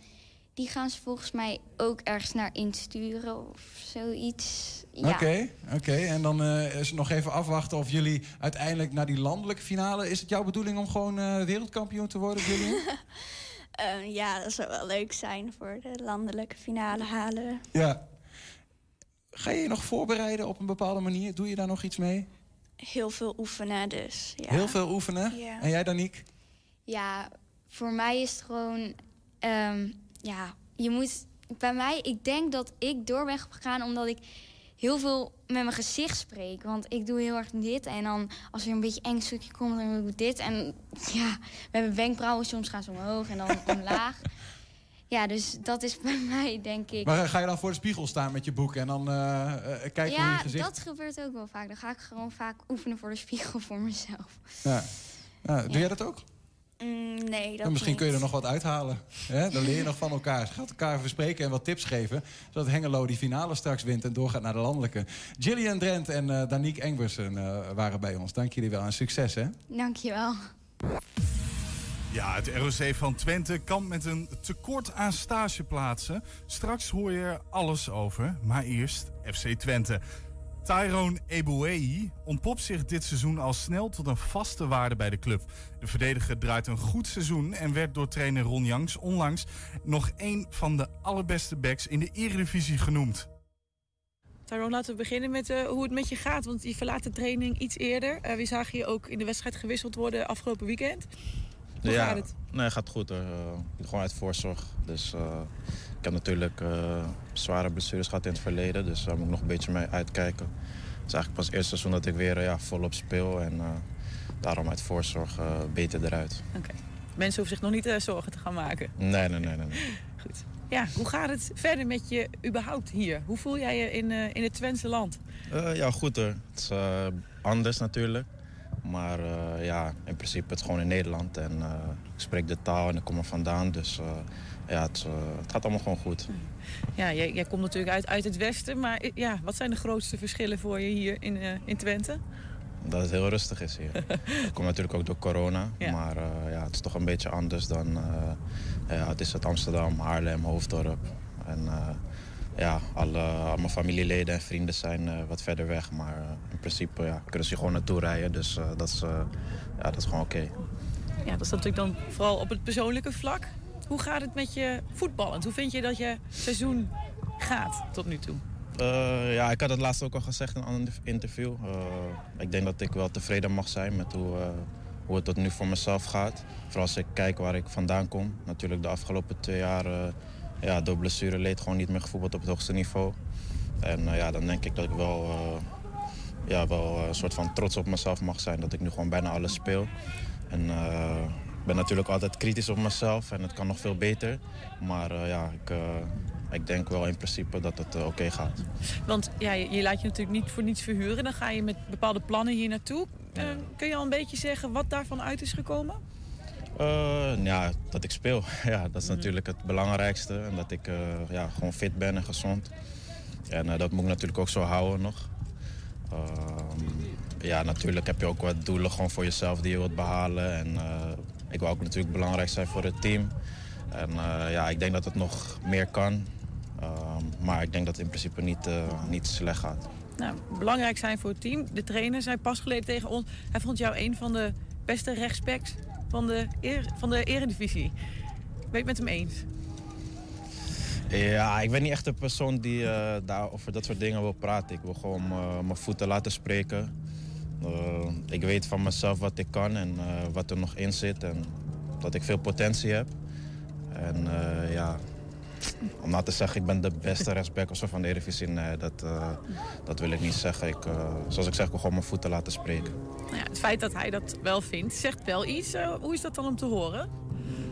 die gaan ze volgens mij ook ergens naar insturen of zoiets. Oké, Ja. oké. Okay. En dan uh, is het nog even afwachten of jullie uiteindelijk naar die landelijke finale... Is het jouw bedoeling om gewoon uh, wereldkampioen te worden, Gillian? (laughs) Uh, ja, dat zou wel leuk zijn voor de landelijke finale halen. ja. Ga je je nog voorbereiden op een bepaalde manier? Doe je daar nog iets mee? Heel veel oefenen, dus ja. Heel veel oefenen? Ja. En jij, Danique? Ja, voor mij is het gewoon... Um, ja, je moet... Bij mij, ik denk dat ik door ben gegaan omdat ik heel veel met mijn gezicht spreek. Want ik doe heel erg dit. En dan als er een beetje eng stukje komt, dan doe ik dit. En ja, we hebben wenkbrauwen. Soms gaan ze omhoog en dan (laughs) omlaag. Ja, dus dat is (laughs) bij mij, denk ik. Maar ga je dan voor de spiegel staan met je boek en dan uh, uh, kijken ja, hoe je gezicht... Ja, dat gebeurt ook wel vaak. Dan ga ik gewoon vaak oefenen voor de spiegel voor mezelf. Ja. ja doe Ja. jij dat ook? Mm, nee, dat En misschien niet. kun je er nog wat uithalen. Hè? Dan leer je nog van elkaar. Je gaat elkaar even spreken en wat tips geven. Zodat Hengelo die finale straks wint en doorgaat naar de landelijke. Gillian Drent en uh, Danique Engbersen uh, waren bij ons. Dank jullie wel en succes hè. Dankjewel. Ja, het ROC van Twente kampt met een tekort aan stageplaatsen. Straks hoor je er alles over, maar eerst FC Twente. Tyrone Ebouei ontpopt zich dit seizoen al snel tot een vaste waarde bij de club. De verdediger draait een goed seizoen en werd door trainer Ron Janks onlangs nog een van de allerbeste backs in de Eredivisie genoemd. Tyrone, laten we beginnen met uh, hoe het met je gaat. Want je verlaat de training iets eerder. Uh, we zagen je ook in de wedstrijd gewisseld worden afgelopen weekend. Hoe ja, gaat het? Nee, het gaat goed. Hoor. Uh, gewoon uit voorzorg. Dus ik heb natuurlijk zware blessures gehad in het verleden. Dus daar moet ik nog een beetje mee uitkijken. Het is eigenlijk pas het eerste seizoen dat ik weer ja, volop speel. En daarom uit voorzorg beter eruit. Oké. Okay. Mensen hoeven zich nog niet zorgen te gaan maken. Nee, nee, nee. nee, nee. (laughs) Goed. Ja, hoe gaat het verder met je überhaupt hier? Hoe voel jij je in, uh, in het Twentse land? Uh, ja, goed hoor. Het is uh, anders natuurlijk. Maar ja, in principe het gewoon in Nederland. En ik spreek de taal en ik kom er vandaan. Dus ja, het, het, gaat allemaal gewoon goed. Ja, jij, jij, komt natuurlijk uit, uit het westen. Maar ja, wat zijn de grootste verschillen voor je hier in, in Twente? Dat het heel rustig is hier. (laughs) Dat komt natuurlijk ook door corona. Ja. Maar ja, het is toch een beetje anders dan... ja, het is het Amsterdam, Haarlem, Hoofddorp. En ja, alle, al mijn familieleden en vrienden zijn uh, wat verder weg. Maar uh, in principe ja, kunnen ze gewoon naartoe rijden. Dus dat, is, ja, dat is gewoon oké. Okay. Ja, dat is natuurlijk dan vooral op het persoonlijke vlak. Hoe gaat het met je voetballend? Hoe vind je dat je seizoen gaat tot nu toe? Ja, ik had het laatst ook al gezegd in een interview. Ik denk dat ik wel tevreden mag zijn met hoe, hoe het tot nu voor mezelf gaat. Vooral als ik kijk waar ik vandaan kom. Natuurlijk de afgelopen twee jaar ja, door blessure leed gewoon niet meer gevoetbald op het hoogste niveau. En ja, dan denk ik dat ik wel, ja, wel een soort van trots op mezelf mag zijn. Dat ik nu gewoon bijna alles speel. En ik ben natuurlijk altijd kritisch op mezelf en het kan nog veel beter. Maar ja, ik, ik denk wel in principe dat het oké gaat. Want ja, je, je, laat je natuurlijk niet voor niets verhuren. Dan ga je met bepaalde plannen hier naartoe. Kun je al een beetje zeggen wat daarvan uit is gekomen? Uh, ja, dat ik speel. (laughs) Ja, dat is mhm. natuurlijk het belangrijkste. En dat ik ja, gewoon fit ben en gezond. En dat moet ik natuurlijk ook zo houden nog. Ehm, ja, natuurlijk heb je ook wat doelen gewoon voor jezelf die je wilt behalen. En ik wil ook natuurlijk belangrijk zijn voor het team. En ja, ik denk dat het nog meer kan. Ehm, maar ik denk dat het in principe niet, niet slecht gaat. Nou, belangrijk zijn voor het team. De trainer zei pas geleden tegen ons... hij vond jou een van de beste rechtsbacks van de, van de eredivisie. Ben je het met hem eens? Ja, ik ben niet echt een persoon die uh, daar over dat soort dingen wil praten. Ik wil gewoon uh, mijn voeten laten spreken. Uh, ik weet van mezelf wat ik kan en wat er nog in zit. En dat ik veel potentie heb. En ja, om nou te zeggen, ik ben de beste rechtsback of zo van de Eredivisie, nee, dat, uh, dat wil ik niet zeggen. Ik, uh, zoals ik zeg, ik wil gewoon mijn voeten laten spreken. Nou ja, het feit dat hij dat wel vindt, zegt wel iets. Uh, hoe is dat dan om te horen?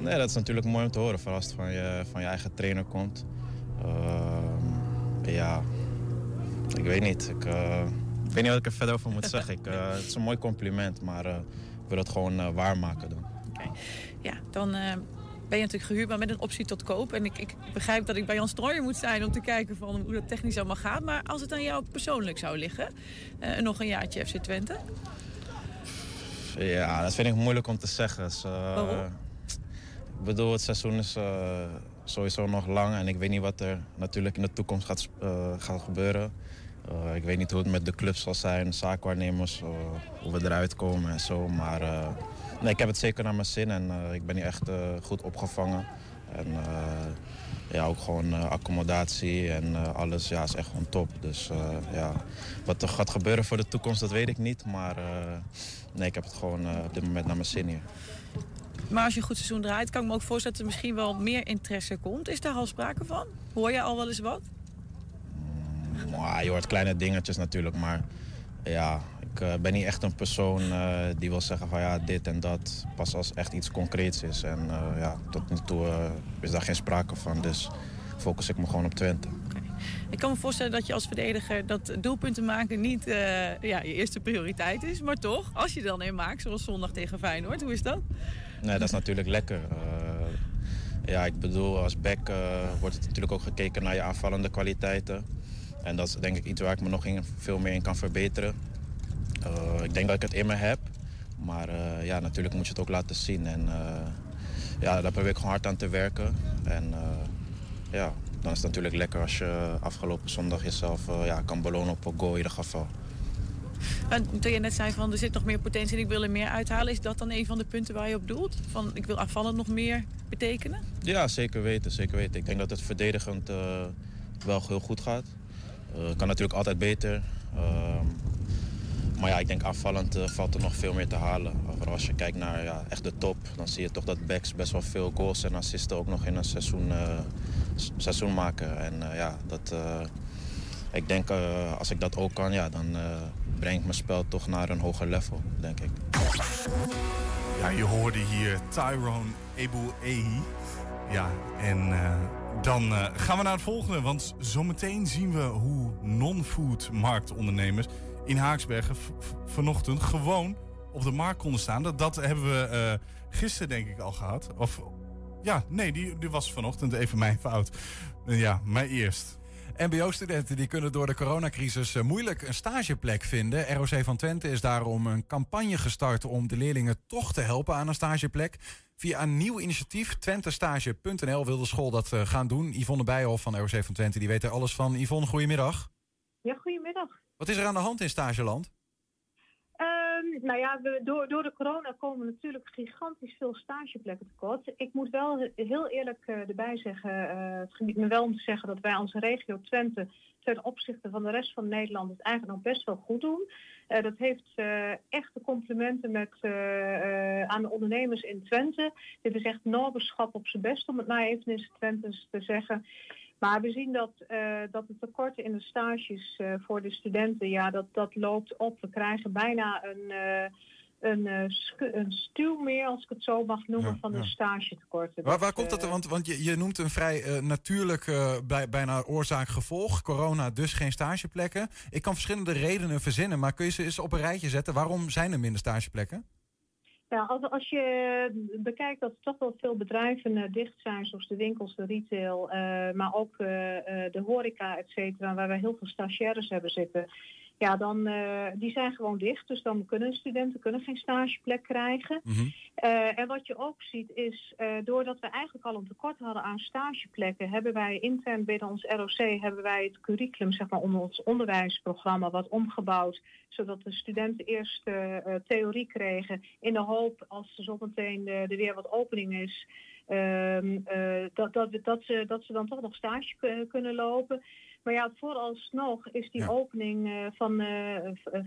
Nee, dat is natuurlijk mooi om te horen, vooral als het van je, van je eigen trainer komt. Ehm, ja, ik weet niet. Ik, ik weet niet wat ik er verder over moet zeggen. Ik, (laughs) het is een mooi compliment, maar ik wil het gewoon waarmaken dan. Oké, ja, dan ben je natuurlijk gehuurd, maar met een optie tot koop. En ik, ik begrijp dat ik bij Jan Strooijer moet zijn om te kijken van hoe dat technisch allemaal gaat. Maar als het aan jou persoonlijk zou liggen, uh, nog een jaartje FC Twente? Ja, dat vind ik moeilijk om te zeggen. Dus, uh, Waarom? Ik bedoel, het seizoen is uh, sowieso nog lang en ik weet niet wat er natuurlijk in de toekomst gaat, gaat gebeuren. ik weet niet hoe het met de clubs zal zijn, zaakwaarnemers, hoe we eruit komen en zo. Maar Nee, ik heb het zeker naar mijn zin en uh, ik ben hier echt uh, goed opgevangen. En uh, ja, ook gewoon accommodatie en alles ja, is echt gewoon top. Dus ja, wat er gaat gebeuren voor de toekomst, dat weet ik niet. Maar nee, ik heb het gewoon op dit moment naar mijn zin hier. Maar als je een goed seizoen draait, kan ik me ook voorstellen dat er misschien wel meer interesse komt. Is daar al sprake van? Hoor je al wel eens wat? Mm, je hoort kleine dingetjes natuurlijk, maar ja, ik uh, ben niet echt een persoon uh, die wil zeggen van ja, dit en dat. Pas als echt iets concreets is. En uh, ja, tot nu toe is daar geen sprake van. Dus focus ik me gewoon op Twente. Okay. Ik kan me voorstellen dat je als verdediger dat doelpunten maken niet ja, je eerste prioriteit is. Maar toch, als je dan een maakt, zoals zondag tegen Feyenoord, hoe is dat? Nee, dat is natuurlijk lekker. ja, ik bedoel, als back wordt het natuurlijk ook gekeken naar je aanvallende kwaliteiten. En dat is denk ik iets waar ik me nog veel meer in kan verbeteren. Uh, ik denk dat ik het in me heb. Maar uh, ja, natuurlijk moet je het ook laten zien. En uh, ja, daar probeer ik gewoon hard aan te werken. En ja, dan is het natuurlijk lekker als je afgelopen zondag jezelf ja, kan belonen op een goal in ieder geval. En toen je net zei van er zit nog meer potentie en ik wil er meer uithalen. Is dat dan een van de punten waar je op doelt? Van ik wil afvallend nog meer betekenen? Ja, zeker weten. Zeker weten. Ik denk dat het verdedigend wel heel goed gaat. kan natuurlijk altijd beter. Ehm, maar ja, ik denk afvallend uh, valt er nog veel meer te halen. Vooral als je kijkt naar ja, echt de top, dan zie je toch dat backs best wel veel goals en assisten ook nog in een seizoen, uh, seizoen maken. En uh, ja, dat, ik denk als ik dat ook kan, ja, dan breng ik mijn spel toch naar een hoger level, denk ik. Ja, je hoorde hier Tyrone Ebu Ehi. Ja, en dan gaan we naar het volgende. Want zometeen zien we hoe non-food marktondernemers in Haaksbergen vanochtend gewoon op de markt konden staan. Dat, dat hebben we uh, gisteren denk ik al gehad. Of ja, nee, die, die was vanochtend even mijn fout. Uh, ja, mij eerst. MBO-studenten die kunnen door de coronacrisis eh, moeilijk een stageplek vinden. ROC van Twente is daarom een campagne gestart om de leerlingen toch te helpen aan een stageplek. Via een nieuw initiatief, twentestage.nl, wil de school dat gaan doen. Yvonne Bijhoff van ROC van Twente, die weet er alles van. Yvonne, goedemiddag. Ja, goedemiddag. Wat is er aan de hand in Stageland? Um, nou ja, we, door, door de corona komen natuurlijk gigantisch veel stageplekken tekort. Ik moet wel heel eerlijk uh, erbij zeggen, uh, het geniet me wel om te zeggen dat wij onze regio Twente ten opzichte van de rest van Nederland het eigenlijk nog best wel goed doen. Uh, dat heeft uh, echte complimenten met, aan de ondernemers in Twente. Dit is echt noberschap op zijn best, om het maar even in Twente te zeggen. Maar we zien dat, dat het tekort in de stages voor de studenten, ja, dat, dat loopt op. We krijgen bijna een een, uh, een stuw meer, als ik het zo mag noemen, ja, van de ja. stagetekorten. Waar, waar komt dat? Want, want je, je noemt een vrij uh, natuurlijk uh, bij, bijna oorzaak-gevolg. Corona, dus geen stageplekken. Ik kan verschillende redenen verzinnen, maar kun je ze eens op een rijtje zetten? Waarom zijn er minder stageplekken? Ja, als, als je bekijkt dat er toch wel veel bedrijven dicht zijn, zoals de winkels, de retail, maar ook de horeca, et cetera, waar we heel veel stagiaires hebben zitten ja, dan, uh, die zijn gewoon dicht. Dus dan kunnen studenten kunnen geen stageplek krijgen. Mm -hmm. uh, en wat je ook ziet is, uh, doordat we eigenlijk al een tekort hadden aan stageplekken, hebben wij intern binnen ons ROC hebben wij het curriculum, zeg maar, onder ons onderwijsprogramma wat omgebouwd, zodat de studenten eerst theorie kregen in de hoop, als er zometeen er weer wat opening is, ehm, dat, dat, dat, ze, dat ze dan toch nog stage kunnen lopen. Maar ja, vooralsnog is die ja. opening uh, van, uh,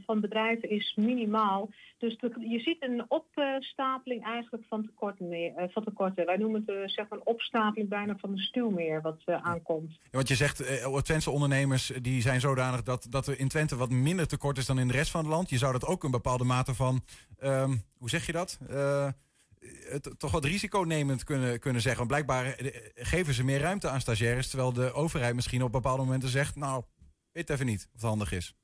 van bedrijven is minimaal. Dus de, je ziet een opstapeling eigenlijk van tekorten. Meer, van tekorten. Wij noemen het zeg maar een opstapeling bijna van de stuwmeer wat aankomt. Ja, want je zegt, Twentse ondernemers die zijn zodanig dat, dat er in Twente wat minder tekort is dan in de rest van het land. Je zou dat ook een bepaalde mate van, um, hoe zeg je dat? Het toch wat risiconemend kunnen, kunnen zeggen. Want blijkbaar geven ze meer ruimte aan stagiaires... terwijl de overheid misschien op bepaalde momenten zegt... nou, weet even niet of het handig is.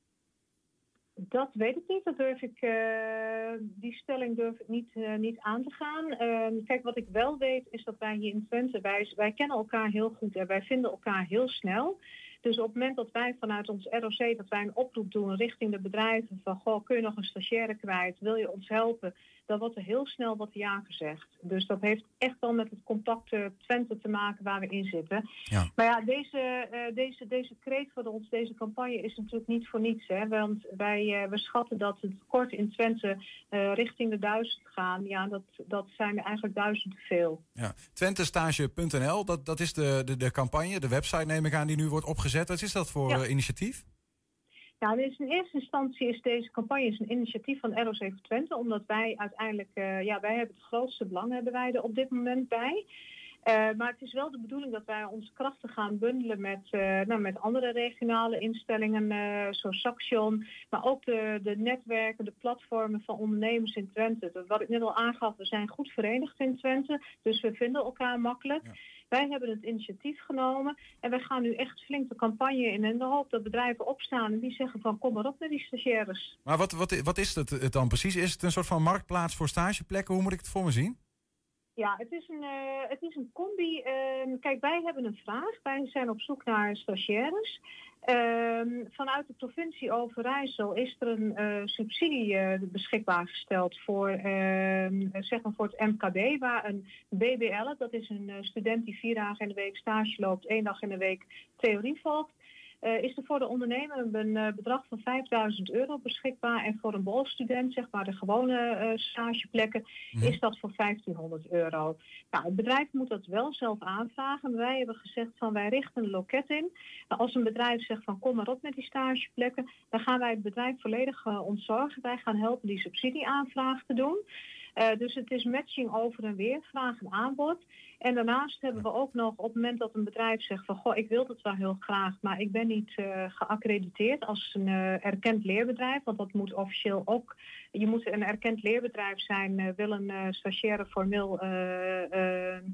Dat weet ik niet. Dat durf ik, uh, die stelling durf ik niet, uh, niet aan te gaan. Uh, kijk, wat ik wel weet is dat wij hier in Twente... Wij, wij kennen elkaar heel goed en wij vinden elkaar heel snel... Dus op het moment dat wij vanuit ons ROC dat wij een oproep doen richting de bedrijven van goh, kun je nog een stagiaire kwijt, wil je ons helpen? Dan wordt er heel snel wat ja gezegd. Dus dat heeft echt wel met het contact Twente te maken waar we in zitten. Ja. Maar ja, deze, uh, deze, deze kreet voor ons, deze campagne is natuurlijk niet voor niets. Hè? Want wij uh, we schatten dat het tekort in Twente richting de duizend gaan. Ja, dat, dat zijn er eigenlijk duizend te veel. Ja. Twentestage.nl, dat, dat is de, de, de campagne, de website neem ik aan die nu wordt opgezet. Wat is dat voor ja. initiatief? Nou, in eerste instantie is deze campagne is een initiatief van ROC Twente, omdat wij uiteindelijk, uh, ja, wij hebben het grootste belang hebben wij er op dit moment bij. Uh, maar het is wel de bedoeling dat wij onze krachten gaan bundelen met, uh, nou, met andere regionale instellingen, uh, zoals Saxion, maar ook de, de netwerken, de platformen van ondernemers in Twente. Wat ik net al aangaf, we zijn goed verenigd in Twente, dus we vinden elkaar makkelijk. Ja. Wij hebben het initiatief genomen en wij gaan nu echt flink de campagne in. En de hoop dat bedrijven opstaan en die zeggen van kom maar op met die stagiaires. Maar wat, wat, wat is het dan precies? Is het een soort van marktplaats voor stageplekken? Hoe moet ik het voor me zien? Ja, het is een, uh, het is een combi. Uh, kijk, wij hebben een vraag. Wij zijn op zoek naar stagiaires. Uh, vanuit de provincie Overijssel is er een uh, subsidie uh, beschikbaar gesteld voor, ehm, zeg maar voor het MKB, waar een BBL, dat is een student die vier dagen in de week stage loopt, één dag in de week theorie volgt. Uh, is er voor de ondernemer een uh, bedrag van 5000 euro beschikbaar. En voor een bolstudent, zeg maar de gewone uh, stageplekken, mm. is dat voor 1500 euro. Nou, het bedrijf moet dat wel zelf aanvragen. Wij hebben gezegd van wij richten een loket in. Nou, als een bedrijf zegt van kom maar op met die stageplekken, dan gaan wij het bedrijf volledig ontzorgen. Wij gaan helpen die subsidieaanvraag te doen. Uh, dus het is matching over en weer, vraag en aanbod. En daarnaast hebben we ook nog op het moment dat een bedrijf zegt van goh, ik wil het wel heel graag, maar ik ben niet uh, geaccrediteerd als een uh, erkend leerbedrijf, want dat moet officieel ook, je moet een erkend leerbedrijf zijn, wil een stagiaire formeel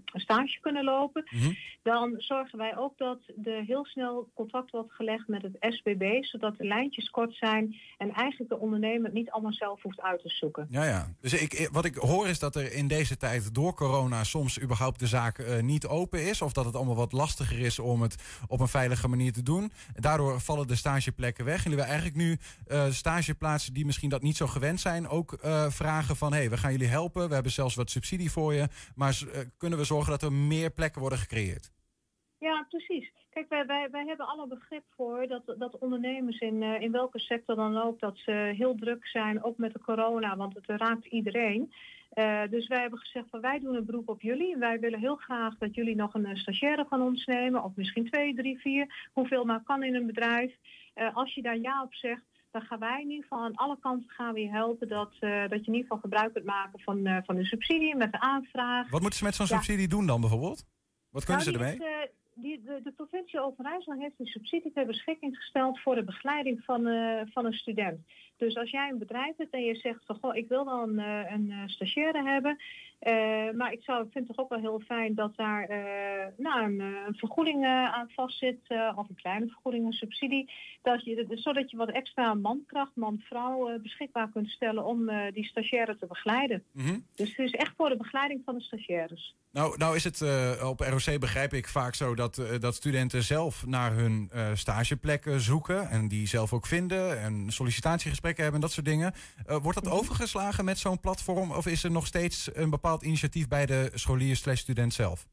stage kunnen lopen. Mm -hmm. Dan zorgen wij ook dat er heel snel contact wordt gelegd met het SBB, zodat de lijntjes kort zijn en eigenlijk de ondernemer het niet allemaal zelf hoeft uit te zoeken. Ja, ja. Dus ik, wat ik hoor is dat er in deze tijd door corona soms überhaupt de zaak uh, niet open is. Of dat het allemaal wat lastiger is om het op een veilige manier te doen. Daardoor vallen de stageplekken weg. Jullie willen eigenlijk nu uh, stageplaatsen die misschien dat niet zo gewend zijn ook uh, vragen van... hé, hey, we gaan jullie helpen, we hebben zelfs wat subsidie voor je. Maar kunnen we zorgen dat er meer plekken worden gecreëerd? Ja, precies. Kijk, wij, wij, wij hebben alle begrip voor dat, dat ondernemers in, eh, in welke sector dan ook, dat ze heel druk zijn, ook met de corona, want het raakt iedereen. Eh, dus wij hebben gezegd van wij doen een beroep op jullie. Wij willen heel graag dat jullie nog een eh, stagiaire van ons nemen, of misschien twee, drie, vier, hoeveel maar kan in een bedrijf. Als je daar ja op zegt, dan gaan wij in ieder geval aan alle kanten gaan we je helpen dat, dat je in ieder geval gebruik kunt maken van, eh, van de subsidie met de aanvraag. Wat moeten ze met zo'n Ja. subsidie doen dan bijvoorbeeld? Wat kunnen Nou, ze ermee? Die, de, provincie Overijssel heeft een subsidie ter beschikking gesteld voor de begeleiding van, eh, van een student. Dus als jij een bedrijf hebt en je zegt van goh, ik wil dan een, eh, een eh, stagiaire hebben. eh, maar ik, zou, ik vind het toch ook wel heel fijn dat daar nou, een, een vergoeding eh, aan vastzit. of een kleine vergoeding, een subsidie. Dat je, zodat je wat extra mankracht, man-vrouw beschikbaar kunt stellen om die stagiaire te begeleiden. Mhm. Dus het is echt voor de begeleiding van de stagiaires. Nou, nou is het op ROC begrijp ik vaak zo dat, dat studenten zelf naar hun stageplekken zoeken en die zelf ook vinden en sollicitatiegesprekken hebben en dat soort dingen. Eh, wordt dat overgeslagen met zo'n platform of is er nog steeds een bepaald initiatief bij de scholier slash student zelf?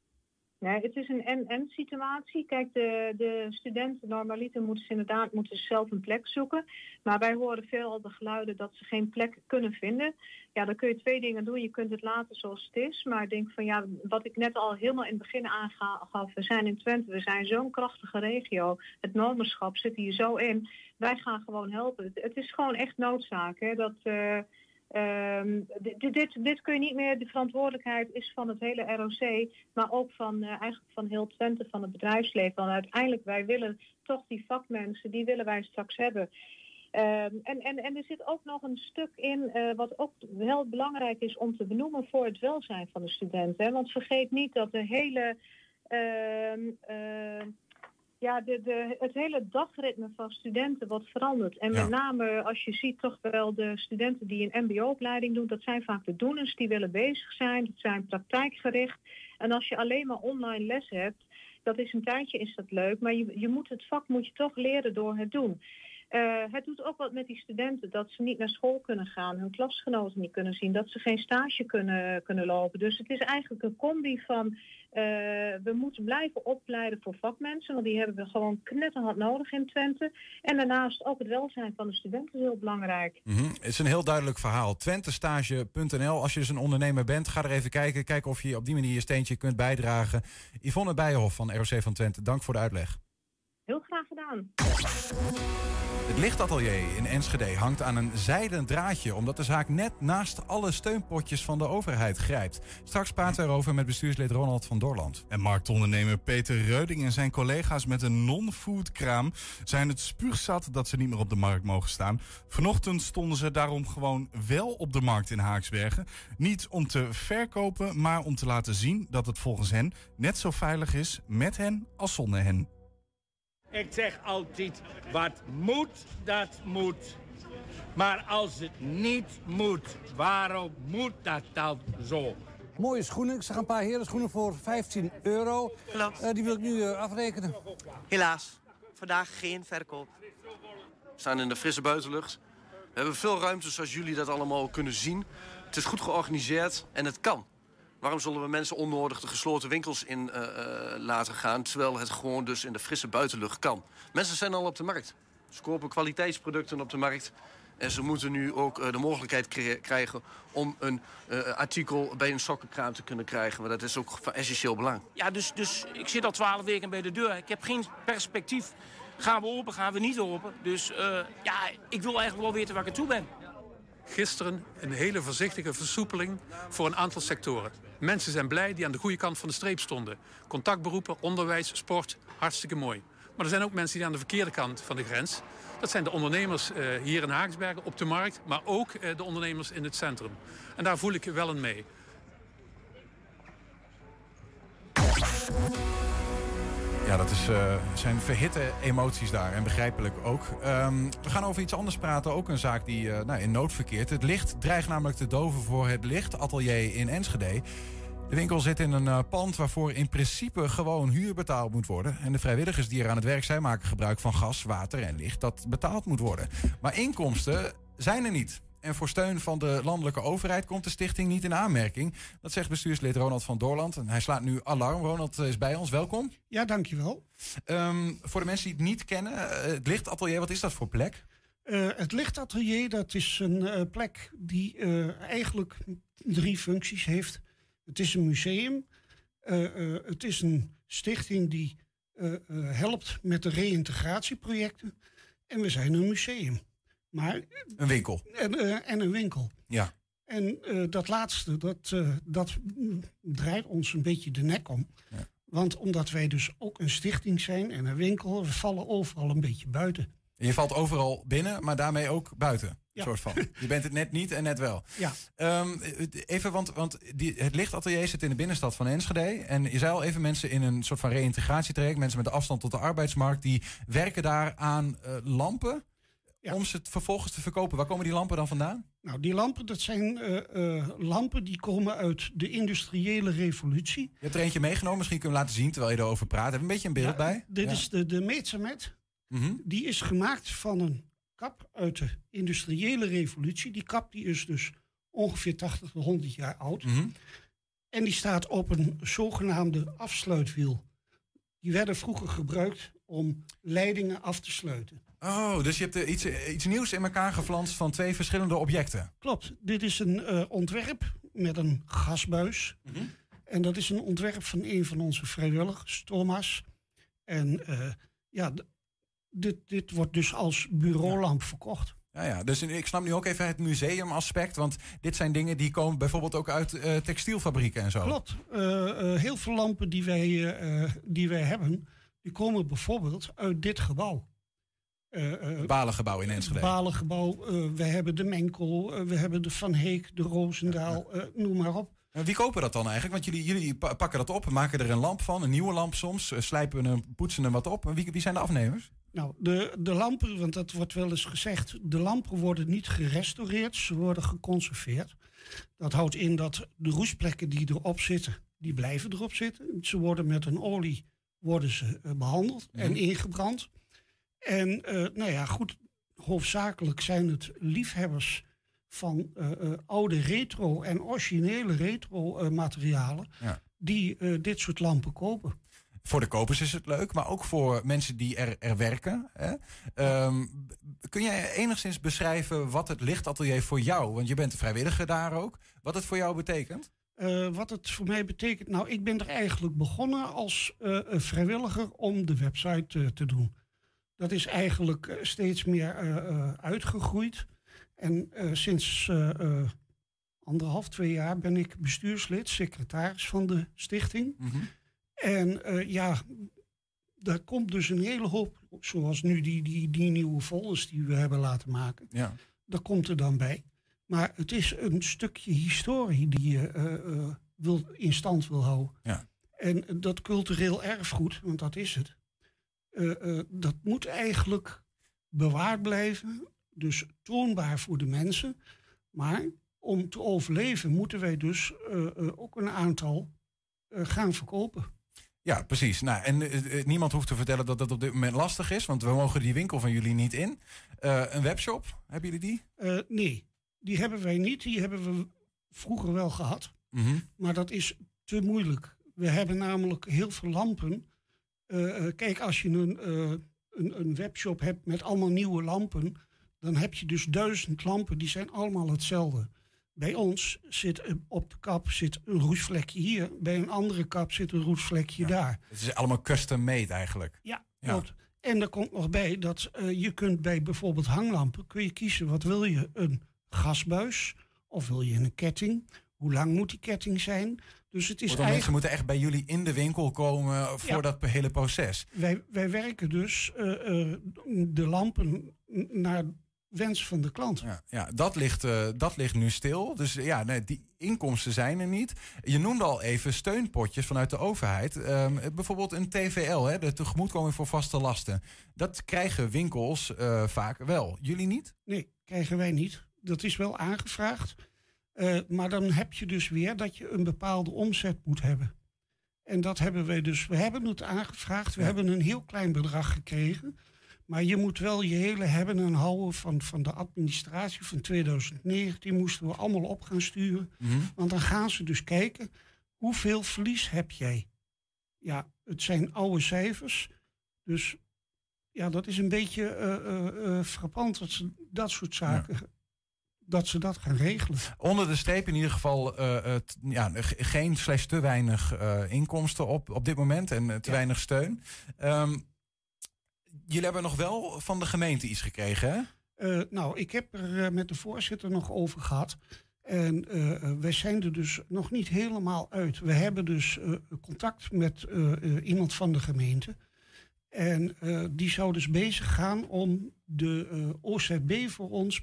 Nee, het is een en-en situatie. Kijk, de, de studenten normaliter moeten ze inderdaad moeten ze zelf een plek zoeken. Maar wij horen veel al de geluiden dat ze geen plek kunnen vinden. Ja, dan kun je twee dingen doen. Je kunt het laten zoals het is. Maar ik denk van ja, wat ik net al helemaal in het begin aangaf. We zijn in Twente, we zijn zo'n krachtige regio. Het nomerschap zit hier zo in. Wij gaan gewoon helpen. Het, het is gewoon echt noodzaak. Hè, dat... eh, Ehm, dit, dit, dit kun je niet meer, de verantwoordelijkheid is van het hele ROC, maar ook van eh, eigenlijk van heel Twente, van het bedrijfsleven. Want uiteindelijk, wij willen toch die vakmensen, die willen wij straks hebben. Ehm, en, en, en er zit ook nog een stuk in, eh, wat ook heel belangrijk is om te benoemen voor het welzijn van de studenten. Hè? Want vergeet niet dat de hele ehm, eh, ja, de, de, het hele dagritme van studenten wordt veranderd. En met name als je ziet toch wel de studenten die een mbo-opleiding doen, dat zijn vaak de doeners die willen bezig zijn. Dat zijn praktijkgericht. En als je alleen maar online les hebt, dat is een tijdje is dat leuk, maar je, je moet het vak moet je toch leren door het doen. Eh, het doet ook wat met die studenten dat ze niet naar school kunnen gaan, hun klasgenoten niet kunnen zien, dat ze geen stage kunnen, kunnen lopen. Dus het is eigenlijk een combi van eh, we moeten blijven opleiden voor vakmensen, want die hebben we gewoon knetterhard nodig in Twente. En daarnaast ook het welzijn van de studenten is heel belangrijk. Mhm. Het is een heel duidelijk verhaal. Twentestage.nl. Als je dus een ondernemer bent, ga er even kijken. Kijken of je op die manier je steentje kunt bijdragen. Yvonne Bijenhof van ROC van Twente, dank voor de uitleg. Gedaan. Het lichtatelier in Enschede hangt aan een zijden draadje... omdat de zaak net naast alle steunpotjes van de overheid grijpt. Straks praten we erover met bestuurslid Ronald van Dorland. En marktondernemer Peter Reuding en zijn collega's met een non-food kraam zijn het spuugzat dat ze niet meer op de markt mogen staan. Vanochtend stonden ze daarom gewoon wel op de markt in Haaksbergen. Niet om te verkopen, maar om te laten zien dat het volgens hen net zo veilig is met hen als zonder hen. Ik zeg altijd, wat moet, dat moet. Maar als het niet moet, waarom moet dat dan zo? Mooie schoenen. Ik zag een paar heren schoenen voor 15 euro. Eh, die wil ik nu eh, afrekenen. Helaas, vandaag geen verkoop. We staan in de frisse buitenlucht. We hebben veel ruimte zoals jullie dat allemaal kunnen zien. Het is goed georganiseerd en het kan. Waarom zullen we mensen onnodig de gesloten winkels in eh, eh, laten gaan... terwijl het gewoon dus in de frisse buitenlucht kan? Mensen zijn al op de markt. Ze kopen kwaliteitsproducten op de markt. En ze moeten nu ook eh, de mogelijkheid krijgen om een eh, artikel bij een sokkenkraam te kunnen krijgen. Want dat is ook van essentieel belang. Ja, dus, dus ik zit al twaalf weken bij de deur. Ik heb geen perspectief. Gaan we open, gaan we niet open? Dus eh, ja, ik wil eigenlijk wel weten waar ik aan toe ben. Gisteren een hele voorzichtige versoepeling voor een aantal sectoren. Mensen zijn blij die aan de goede kant van de streep stonden. Contactberoepen, onderwijs, sport, hartstikke mooi. Maar er zijn ook mensen die aan de verkeerde kant van de grens. Dat zijn de ondernemers eh, hier in Haaksbergen op de markt, maar ook eh, de ondernemers in het centrum. En daar voel ik wel een mee. Ja, dat is, eh, zijn verhitte emoties daar en begrijpelijk ook. Ehm, we gaan over iets anders praten. Ook een zaak die eh, nou, in nood verkeert. Het licht dreigt namelijk te doven voor het lichtatelier in Enschede. De winkel zit in een eh, pand waarvoor in principe gewoon huur betaald moet worden. En de vrijwilligers die er aan het werk zijn maken gebruik van gas, water en licht dat betaald moet worden. Maar inkomsten zijn er niet. En voor steun van de landelijke overheid komt de stichting niet in aanmerking. Dat zegt bestuurslid Ronald van Doorland. En hij slaat nu alarm. Ronald is bij ons. Welkom. Ja, dankjewel. Um, voor de mensen die het niet kennen, uh, het lichtatelier, wat is dat voor plek? Uh, het lichtatelier, dat is een uh, plek die eigenlijk drie functies heeft. Het is een museum. het is een stichting die helpt met de reïntegratieprojecten. En we zijn een museum. Maar, een winkel. En, uh, en een winkel. Ja. En uh, dat laatste, dat, uh, dat draait ons een beetje de nek om. Ja. Want omdat wij dus ook een stichting zijn en een winkel, we vallen overal een beetje buiten. Je valt overal binnen, maar daarmee ook buiten. Ja. Soort van. (laughs) Je bent het net niet en net wel. Ja. Um, even, want, want die, het lichtatelier zit in de binnenstad van Enschede. En je zei al even mensen in een soort van reïntegratietraject, mensen met de afstand tot de arbeidsmarkt, die werken daar aan uh, lampen. Ja. Om ze vervolgens te verkopen. Waar komen die lampen dan vandaan? Nou, die lampen, dat zijn uh, uh, lampen die komen uit de industriële revolutie. Je hebt er eentje meegenomen, misschien kunnen we laten zien terwijl je erover praat. Heb je een beetje een beeld ja, bij? Dit is de, de Metzamet. Mm -hmm. Die is gemaakt van een kap uit de industriële revolutie. Die kap die is dus ongeveer 80 tot 100 jaar oud. Mhm. Mm -hmm. En die staat op een zogenaamde afsluitwiel. Die werden vroeger gebruikt om leidingen af te sluiten. Oh, dus je hebt uh, iets, uh, iets nieuws in elkaar geflanst van twee verschillende objecten. Klopt. Dit is een uh, ontwerp met een gasbuis. Mm -hmm. En dat is een ontwerp van een van onze vrijwilligers, Thomas. En ja, dit, dit wordt dus als bureaulamp ja. verkocht. Ja, ja, dus ik snap nu ook even het museumaspect. Want dit zijn dingen die komen bijvoorbeeld ook uit uh, textielfabrieken en zo. Klopt. Uh, uh, heel veel lampen die wij, die wij hebben, die komen bijvoorbeeld uit dit gebouw. Het Balengebouw in Enschede. Balengebouw. we hebben de Menkel, we hebben de Van Heek, de Roosendaal, noem maar op. Wie kopen dat dan eigenlijk? Want jullie, jullie pakken dat op, maken er een lamp van, een nieuwe lamp soms, slijpen hem, poetsen hem wat op. Wie, wie zijn de afnemers? Nou, de, de lampen, want dat wordt wel eens gezegd, de lampen worden niet gerestaureerd, ze worden geconserveerd. Dat houdt in dat de roestplekken die erop zitten, die blijven erop zitten. Ze worden met een olie worden ze, uh, behandeld en ingebrand. En uh, nou ja, goed, hoofdzakelijk zijn het liefhebbers van uh, oude retro en originele retro materialen ja. die dit soort lampen kopen voor de kopers is het leuk, maar ook voor mensen die er, er werken. Hè? Um, kun jij enigszins beschrijven wat het lichtatelier voor jou, want je bent vrijwilliger daar ook, wat het voor jou betekent? Uh, wat het voor mij betekent, nou, ik ben er eigenlijk begonnen als uh, vrijwilliger om de website uh, te doen. Dat is eigenlijk steeds meer uitgegroeid. En sinds anderhalf, twee jaar ben ik bestuurslid, secretaris van de stichting. Mm -hmm. En ja, daar komt dus een hele hoop, zoals nu die, die, die nieuwe folders die we hebben laten maken. Ja. Dat komt er dan bij. Maar het is een stukje historie die je uh, uh, wil, in stand wil houden. Ja. En dat cultureel erfgoed, want dat is het, dat moet eigenlijk bewaard blijven. Dus toonbaar voor de mensen. Maar om te overleven moeten wij dus ook een aantal gaan verkopen. Ja, precies. Nou, en uh, niemand hoeft te vertellen dat dat op dit moment lastig is, want we mogen die winkel van jullie niet in. Uh, een webshop, hebben jullie die? Uh, nee, die hebben wij niet. Die hebben we vroeger wel gehad. Mm -hmm. Maar dat is te moeilijk. We hebben namelijk heel veel lampen. Kijk, als je een, een, een webshop hebt met allemaal nieuwe lampen, dan heb je dus duizend lampen, die zijn allemaal hetzelfde. Bij ons zit op de kap zit een roestvlekje hier. Bij een andere kap zit een roestvlekje ja, daar. Het is allemaal custom made eigenlijk. Ja, ja. En er komt nog bij dat uh, je kunt bij bijvoorbeeld hanglampen... kun je kiezen wat wil je, een gasbuis of wil je een ketting... Hoe lang moet die ketting zijn? Dus het is eigenlijk... Mensen moeten echt bij jullie in de winkel komen voor ja. dat hele proces. Wij, wij werken dus uh, uh, de lampen naar wens van de klant. Ja, ja dat, ligt, uh, dat ligt nu stil. Dus ja, nee, die inkomsten zijn er niet. Je noemde al even steunpotjes vanuit de overheid. Um, bijvoorbeeld een TVL, hè, de tegemoetkoming voor vaste lasten. Dat krijgen winkels uh, vaak wel. Jullie niet? Nee, krijgen wij niet. Dat is wel aangevraagd. Uh, maar dan heb je dus weer dat je een bepaalde omzet moet hebben. En dat hebben wij dus. We hebben het aangevraagd. We ja. hebben een heel klein bedrag gekregen. Maar je moet wel je hele hebben en houden van, van de administratie van 2019. Moesten we allemaal op gaan sturen. Mhm. Want dan gaan ze dus kijken, hoeveel verlies heb jij? Ja, het zijn oude cijfers. Dus ja, dat is een beetje eh, eh, eh, frappant dat ze dat soort zaken, dat ze dat gaan regelen. Onder de streep in ieder geval eh, eh, t- ja, geen slash te weinig eh, inkomsten op, op dit moment en te weinig steun. Ehm, jullie hebben nog wel van de gemeente iets gekregen, hè? Nou, ik heb er met de voorzitter nog over gehad. En wij zijn er dus nog niet helemaal uit. We hebben dus contact met iemand van de gemeente. En die zou dus bezig gaan om de OZB voor ons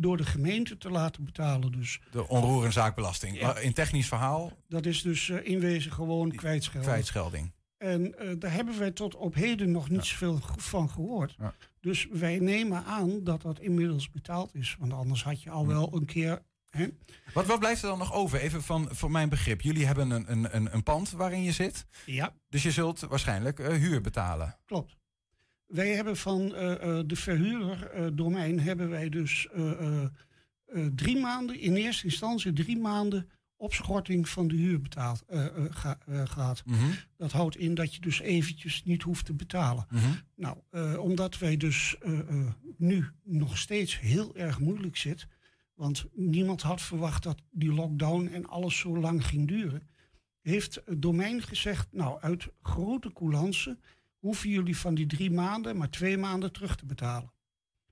door de gemeente te laten betalen. Dus De onroerende zaakbelasting. Ja. In technisch verhaal, dat is dus eh, in wezen gewoon kwijtschelding. kwijtschelding. En eh, daar hebben wij tot op heden nog niet zoveel van gehoord. Dus wij nemen aan dat dat inmiddels betaald is. Want anders had je al wel een keer. Hè? Wat, wat blijft er dan nog over? Even van, voor mijn begrip. Jullie hebben een, een, een, een pand waarin je zit. Ja. Dus je zult waarschijnlijk eh, huur betalen. Klopt. Wij hebben van eh, de verhuurder eh, domein hebben wij dus drie maanden, in eerste instantie drie maanden opschorting van de huur betaald, eh, eh, ga- eh, gehad. Mhm. Dat houdt in dat je dus eventjes niet hoeft te betalen. Mhm. Nou, omdat wij dus nu nog steeds heel erg moeilijk zit, want niemand had verwacht dat die lockdown en alles zo lang ging duren, heeft het domein gezegd, nou, uit grote coulance hoeven jullie van die drie maanden maar twee maanden terug te betalen.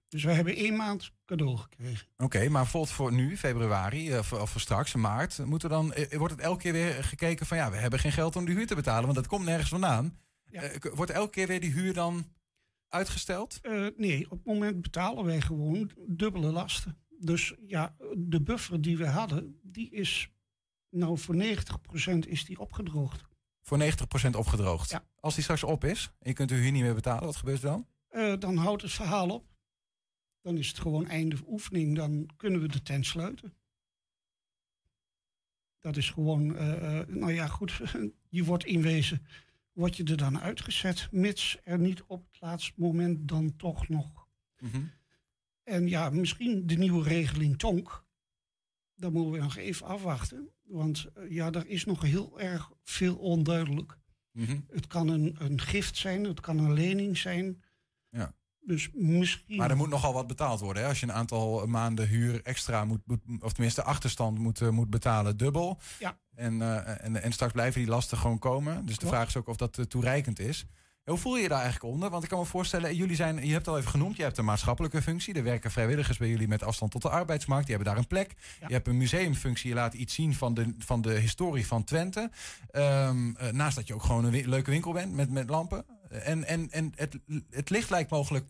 Dus wij hebben één maand cadeau gekregen. Oké, maar bijvoorbeeld voor nu, februari, eh, of, of voor straks, maart, moet er dan, eh, wordt het elke keer weer gekeken van ja, we hebben geen geld om de huur te betalen, want dat komt nergens vandaan. Eh, wordt elke keer weer die huur dan uitgesteld? Nee, op het moment betalen wij gewoon dubbele lasten. Dus ja, de buffer die we hadden, die is nou voor 90% is die opgedroogd. Voor 90% opgedroogd. Als die straks op is en je kunt de huur niet meer betalen, wat gebeurt er dan? Eh, dan houdt het verhaal op. Dan is het gewoon einde oefening. Dan kunnen we de tent sluiten. Dat is gewoon, eh, eh, nou ja, goed. (laughs) Je wordt in wezen, word je er dan uitgezet, mits er niet op het laatste moment dan toch nog. En ja, misschien de nieuwe regeling Tonk. Daar moeten we nog even afwachten. Want eh, ja, er is nog heel erg veel onduidelijk. Mhm. Het kan een, een gift zijn, het kan een lening zijn. Ja. Dus misschien. Maar er moet nogal wat betaald worden. Hè? Als je een aantal maanden huur extra moet, of tenminste achterstand moet, eh, moet betalen, dubbel. Ja. En, eh, en, en straks blijven die lasten gewoon komen. Dus de vraag is ook of dat toereikend is. Hoe voel je je daar eigenlijk onder? Want ik kan me voorstellen, jullie zijn, je hebt het al even genoemd, je hebt een maatschappelijke functie. Er werken vrijwilligers bij jullie met afstand tot de arbeidsmarkt. Die hebben daar een plek. Je hebt een museumfunctie, je laat iets zien van de, van de historie van Twente. Ehm, eh, naast dat je ook gewoon een leuke winkel bent met, met lampen. En, en, en het, het licht lijkt mogelijk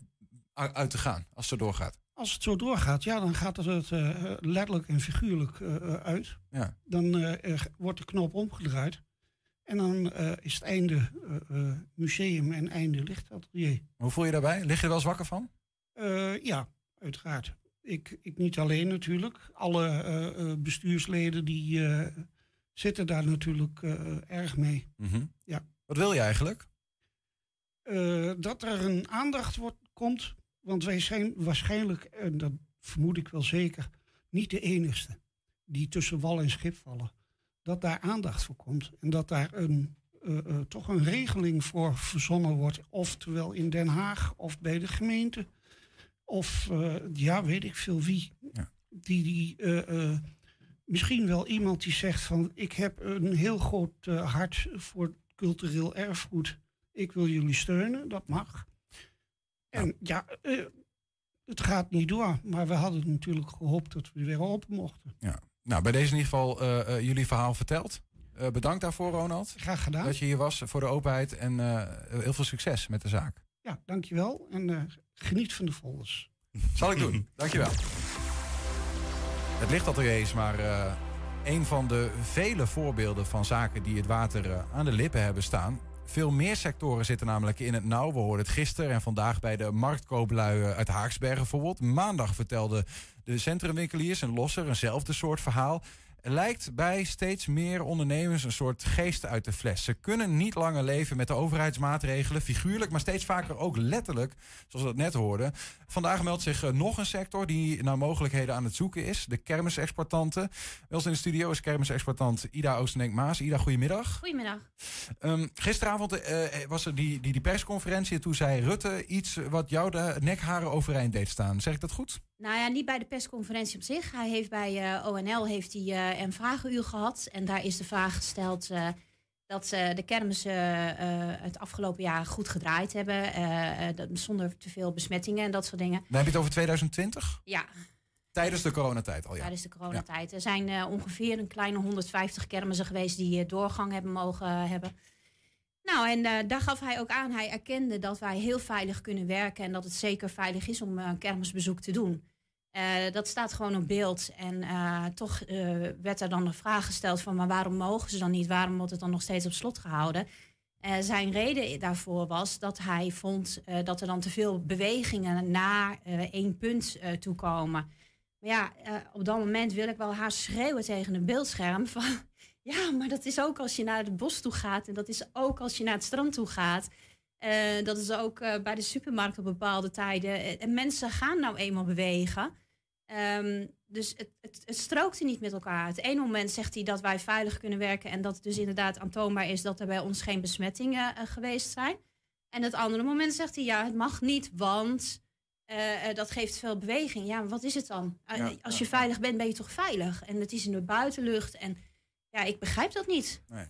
uit te gaan als het zo doorgaat. Als het zo doorgaat, ja, dan gaat het eh, letterlijk en figuurlijk eh, eh, uit. Ja. Dan eh, wordt de knop omgedraaid. En dan eh, is het einde eh, eh, museum en einde lichtatelier. Hoe voel je daarbij? Lig je er wel eens wakker van? Ja, uiteraard. Ik, ik niet alleen natuurlijk. Alle bestuursleden die zitten daar natuurlijk erg mee. Mhm. Ja. Wat wil je eigenlijk? Dat er een aandacht wordt, komt. Want wij zijn waarschijnlijk, en dat vermoed ik wel zeker, niet de enigste die tussen wal en schip vallen. Dat daar aandacht voor komt. En dat daar een, eh, eh, toch een regeling voor verzonnen wordt. Oftewel in Den Haag of bij de gemeente. Of eh, ja, weet ik veel wie. Die, die misschien wel iemand die zegt van ik heb een heel groot hart voor cultureel erfgoed. Ik wil jullie steunen, dat mag. En ja, het gaat niet door. Maar we hadden natuurlijk gehoopt dat we weer open mochten. Ja. Nou, bij deze in ieder geval eh, eh, jullie verhaal verteld. Eh, bedankt daarvoor, Ronald. Graag gedaan. Dat je hier was voor de openheid en heel veel succes met de zaak. Ja, dankjewel. En geniet van de folders. Zal ik doen. Dankjewel. Het lichtatelier is maar eh, een van de vele voorbeelden van zaken die het water aan de lippen hebben staan. Veel meer sectoren zitten namelijk in het nauw. We hoorden het gisteren en vandaag bij de marktkooplui uit Haaksbergen bijvoorbeeld. Maandag vertelde de centrumwinkeliers en Losser eenzelfde soort verhaal. Er lijkt bij steeds meer ondernemers een soort geest uit de fles. Ze kunnen niet langer leven met de overheidsmaatregelen, figuurlijk, maar steeds vaker ook letterlijk, zoals we dat net hoorden. Vandaag meldt zich eh, nog een sector die naar mogelijkheden aan het zoeken is: de kermisexportanten. Wel in de studio is kermisexportant Ida Oostenenk-Maas. Ida, goedemiddag. Goedemiddag. Um, gisteravond uh, was er die, die, die persconferentie en toen zei Rutte iets wat jou de nekharen overeind deed staan. Zeg ik dat goed? Nou ja, niet bij de persconferentie op zich. Hij heeft bij uh, ONL heeft hij, uh, een vragenuur gehad. En daar is de vraag gesteld uh, dat de kermissen het afgelopen jaar goed gedraaid hebben. zonder te veel besmettingen en dat soort dingen. Dan heb je het over 2020? Ja. Tijdens de coronatijd al, ja. Tijdens de coronatijd. Er zijn ongeveer een kleine 150 kermissen geweest die doorgang hebben mogen hebben. Nou, en uh, daar gaf hij ook aan. Hij erkende dat wij heel veilig kunnen werken en dat het zeker veilig is om een kermisbezoek te doen. Uh, dat staat gewoon op beeld. En toch werd er dan de vraag gesteld van, maar waarom mogen ze dan niet? Waarom wordt het dan nog steeds op slot gehouden? zijn reden daarvoor was dat hij vond dat er dan te veel bewegingen naar één punt toe komen. Maar ja, op dat moment wil ik wel haar schreeuwen tegen een beeldscherm van ja, maar dat is ook als je naar het bos toe gaat. En dat is ook als je naar het strand toe gaat. Uh, dat is ook uh, bij de supermarkt op bepaalde tijden. En mensen gaan nou eenmaal bewegen. Um, dus het, het, het strookte niet met elkaar. Het ene moment zegt hij dat wij veilig kunnen werken. En dat het dus inderdaad aantoonbaar is dat er bij ons geen besmettingen uh, geweest zijn. En het andere moment zegt hij ja, het mag niet, want dat geeft veel beweging. Ja, maar wat is het dan? Ja, als je veilig bent, ben je toch veilig? En het is in de buitenlucht. En ja, ik begrijp dat niet. Nee.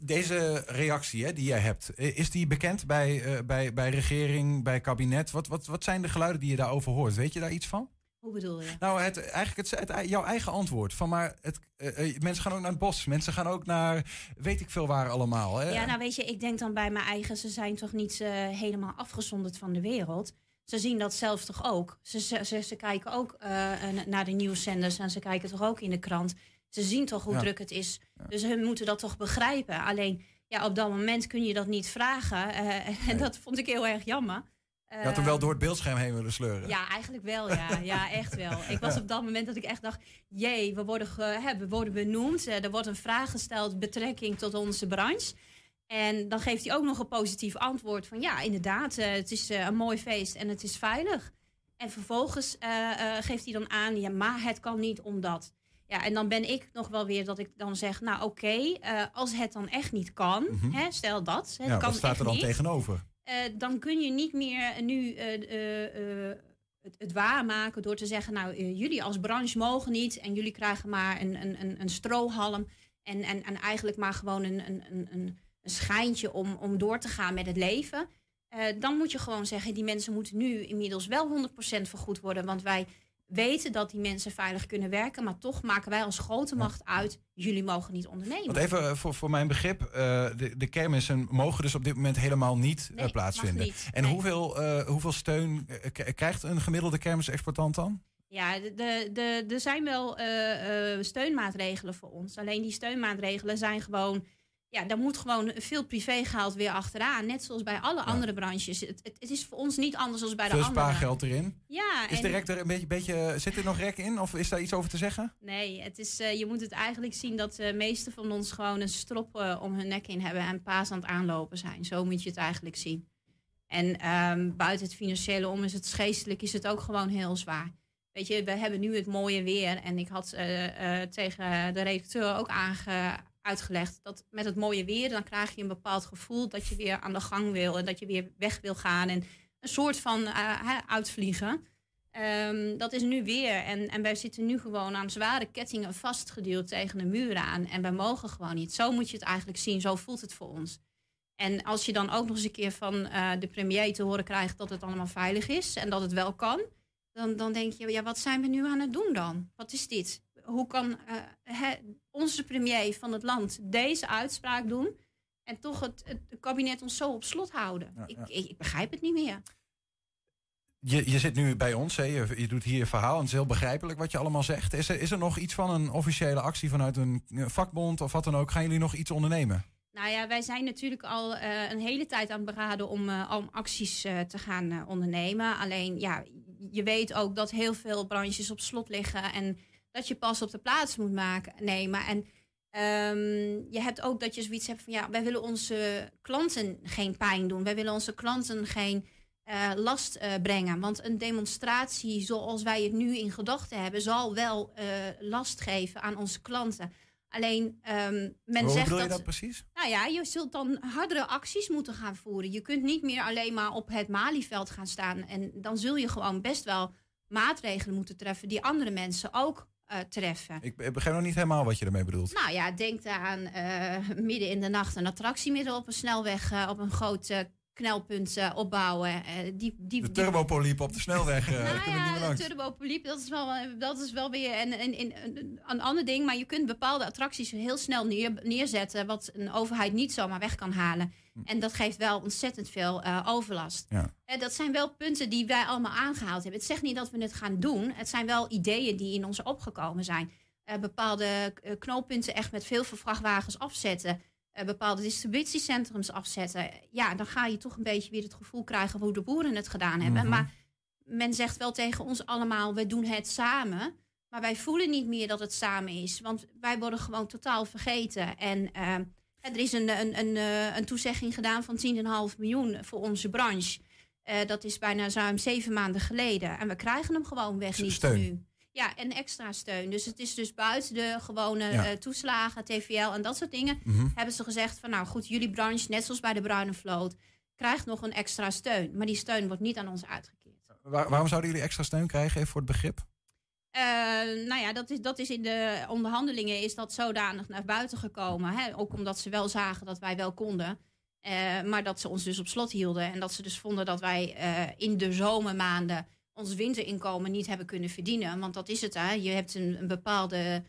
Deze reactie hè, die jij hebt, is die bekend bij, uh, bij, bij regering, bij kabinet? Wat, wat, wat zijn de geluiden die je daarover hoort? Weet je daar iets van? Hoe bedoel je? Nou, het, eigenlijk het, het, jouw eigen antwoord. Van maar het, uh, mensen gaan ook naar het bos. Mensen gaan ook naar weet ik veel waar allemaal. Hè? Ja, nou weet je, ik denk dan bij mijn eigen, ze zijn toch niet uh, helemaal afgezonderd van de wereld. Ze zien dat zelf toch ook. Ze, ze, ze, ze kijken ook naar de nieuwszenders en ze kijken toch ook in de krant. Ze zien toch hoe druk het is. Dus hun moeten dat toch begrijpen. Alleen ja, op dat moment kun je dat niet vragen. Uh, en (laughs) dat vond ik heel erg jammer. Je had hem wel door het beeldscherm heen willen sleuren. Ja, eigenlijk wel, ja. (laughs) Ja, echt wel. Ik was op dat moment dat ik echt dacht... jee, we worden, hè, we worden benoemd. er wordt een vraag gesteld betrekking tot onze branche. En dan geeft hij ook nog een positief antwoord van... ja, inderdaad, het is een mooi feest en het is veilig. En vervolgens geeft hij dan aan... ja, maar het kan niet omdat... Ja, en dan ben ik nog wel weer dat ik dan zeg, nou oké, uh, als het dan echt niet kan, mm -hmm. hè, stel dat. Het ja, kan wat staat er dan niet, tegenover? Uh, dan kun je niet meer nu uh, het, het waarmaken door te zeggen, nou jullie als branche mogen niet en jullie krijgen maar een, een, een, een strohalm en, en, en eigenlijk maar gewoon een, een, een, een schijntje om, om door te gaan met het leven. dan moet je gewoon zeggen, die mensen moeten nu inmiddels wel 100% vergoed worden, want wij weten dat die mensen veilig kunnen werken. Maar toch maken wij als grote macht uit, jullie mogen niet ondernemen. Want even eh, voor, voor mijn begrip, uh, de, de kermissen mogen dus op dit moment helemaal niet nee, uh, plaatsvinden. Niet. En nee. hoeveel, uh, hoeveel steun krijgt een gemiddelde kermisexportant dan? Ja, er de, de, de zijn wel steunmaatregelen voor ons. Alleen die steunmaatregelen zijn gewoon ja, daar moet gewoon veel privégeld weer achteraan. Net zoals bij alle ja. andere branches. Het, het, is voor ons niet anders dan bij veel de andere. Veel spaargeld erin. Ja. Is en... direct er een beetje, beetje, zit er nog rek in? Of is daar iets over te zeggen? Nee, het is, uh, je moet het eigenlijk zien dat de meeste van ons gewoon een strop uh, om hun nek in hebben en paas aan het aanlopen zijn. Zo moet je het eigenlijk zien. En um, buiten het financiële om is het geestelijk is het ook gewoon heel zwaar. Weet je, we hebben nu het mooie weer. En ik had uh, tegen de redacteur ook aange uitgelegd. Dat met het mooie weer, dan krijg je een bepaald gevoel dat je weer aan de gang wil en dat je weer weg wil gaan en een soort van uh, uitvliegen. Um, dat is nu weer. En, en wij zitten nu gewoon aan zware kettingen vastgeduwd tegen de muur aan. En wij mogen gewoon niet. Zo moet je het eigenlijk zien. Zo voelt het voor ons. En als je dan ook nog eens een keer van uh, de premier te horen krijgt dat het allemaal veilig is en dat het wel kan, dan, dan denk je, ja, wat zijn we nu aan het doen dan? Wat is dit? Hoe kan he, onze premier van het land deze uitspraak doen en toch het, het kabinet ons zo op slot houden? Ja, ja. Ik, ik, begrijp het niet meer. Je, je zit nu bij ons, hè? Je, je doet hier je verhaal en het is heel begrijpelijk wat je allemaal zegt. Is er, is er nog iets van een officiële actie vanuit een vakbond of wat dan ook? Gaan jullie nog iets ondernemen? Nou ja, wij zijn natuurlijk al uh, een hele tijd aan het beraden om, uh, om acties uh, te gaan ondernemen. Alleen ja, je weet ook dat heel veel branches op slot liggen en dat je pas op de plaats moet maken, nemen. En ehm, je hebt ook dat je zoiets hebt van ja, wij willen onze klanten geen pijn doen. Wij willen onze klanten geen eh, last eh, brengen. Want een demonstratie zoals wij het nu in gedachten hebben, zal wel eh, last geven aan onze klanten. Alleen ehm, men Hoe zegt bedoel je dat precies? Nou ja, je zult dan hardere acties moeten gaan voeren. Je kunt niet meer alleen maar op het Malieveld gaan staan. En dan zul je gewoon best wel maatregelen moeten treffen die andere mensen ook eh, treffen. Ik be- begrijp nog niet helemaal wat je ermee bedoelt. Nou ja, denk aan eh, (laughs) midden in de nacht een attractie midden op een snelweg eh, op een groot knelpunt opbouwen. Die, die, De turbopoliep op de snelweg. (laughs) nou ja, de turbopoliep, dat is wel, dat is wel weer een, een, een, een, een ander ding. Maar je kunt bepaalde attracties heel snel neer, neerzetten... wat een overheid niet zomaar weg kan halen. En dat geeft wel ontzettend veel eh, overlast. Hm. Ja. En dat zijn wel punten die wij allemaal aangehaald hebben. Het zegt niet dat we het gaan doen. Het zijn wel ideeën die in ons opgekomen zijn. Eh, bepaalde eh, knooppunten echt met veel vrachtwagens afzetten. Eh, bepaalde distributiecentrums afzetten. Ja, dan ga je toch een beetje weer het gevoel krijgen hoe de boeren het gedaan hebben. Mhm. Maar men zegt wel tegen ons allemaal, we doen het samen. Maar wij voelen niet meer dat het samen is. Want wij worden gewoon totaal vergeten. En eh, er is een, een, een, eh, een toezegging gedaan van 10,5 miljoen voor onze branche. Eh, dat is bijna ruim zeven maanden geleden. En we krijgen hem gewoon weg niet Steun. nu. Ja, en extra steun. Dus het is dus buiten de gewone Ja. eh, toeslagen, TVL en dat soort dingen. Mhm. Hebben ze gezegd van nou goed, jullie branche, net zoals bij de Bruine Vloot, krijgt nog een extra steun. Maar die steun wordt niet aan ons uitgekeerd. Waar- waarom zouden jullie extra steun krijgen, even voor het begrip? Eh, nou ja, dat is, dat is in de onderhandelingen is dat zodanig naar buiten gekomen. Hè? Ook omdat ze wel zagen dat wij wel konden. Eh, maar dat ze ons dus op slot hielden. En dat ze dus vonden dat wij eh, in de zomermaanden ons winterinkomen niet hebben kunnen verdienen. Want dat is het, hè. Je hebt een, een bepaalde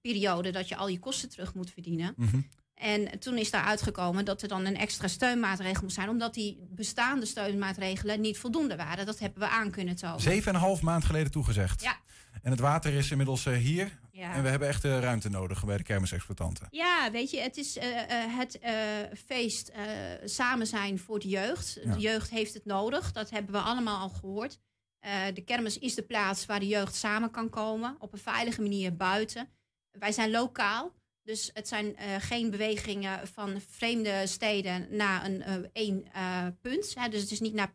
periode dat je al je kosten terug moet verdienen. Mhm. En toen is daar uitgekomen dat er dan een extra steunmaatregel moest zijn, omdat die bestaande steunmaatregelen niet voldoende waren. Dat hebben we aan kunnen tonen. Zeven en een half maand geleden toegezegd. Ja. En het water is inmiddels eh, hier. Ja. En we hebben echt de ruimte nodig bij de kermisexploitanten. Ja, weet je, het is eh, het feest samen zijn voor de jeugd. Ja. De jeugd heeft het nodig, dat hebben we allemaal al gehoord. Eh, de kermis is de plaats waar de jeugd samen kan komen, op een veilige manier buiten. Wij zijn lokaal, dus het zijn geen bewegingen van vreemde steden naar een één punt. Hè. Dus het is niet naar,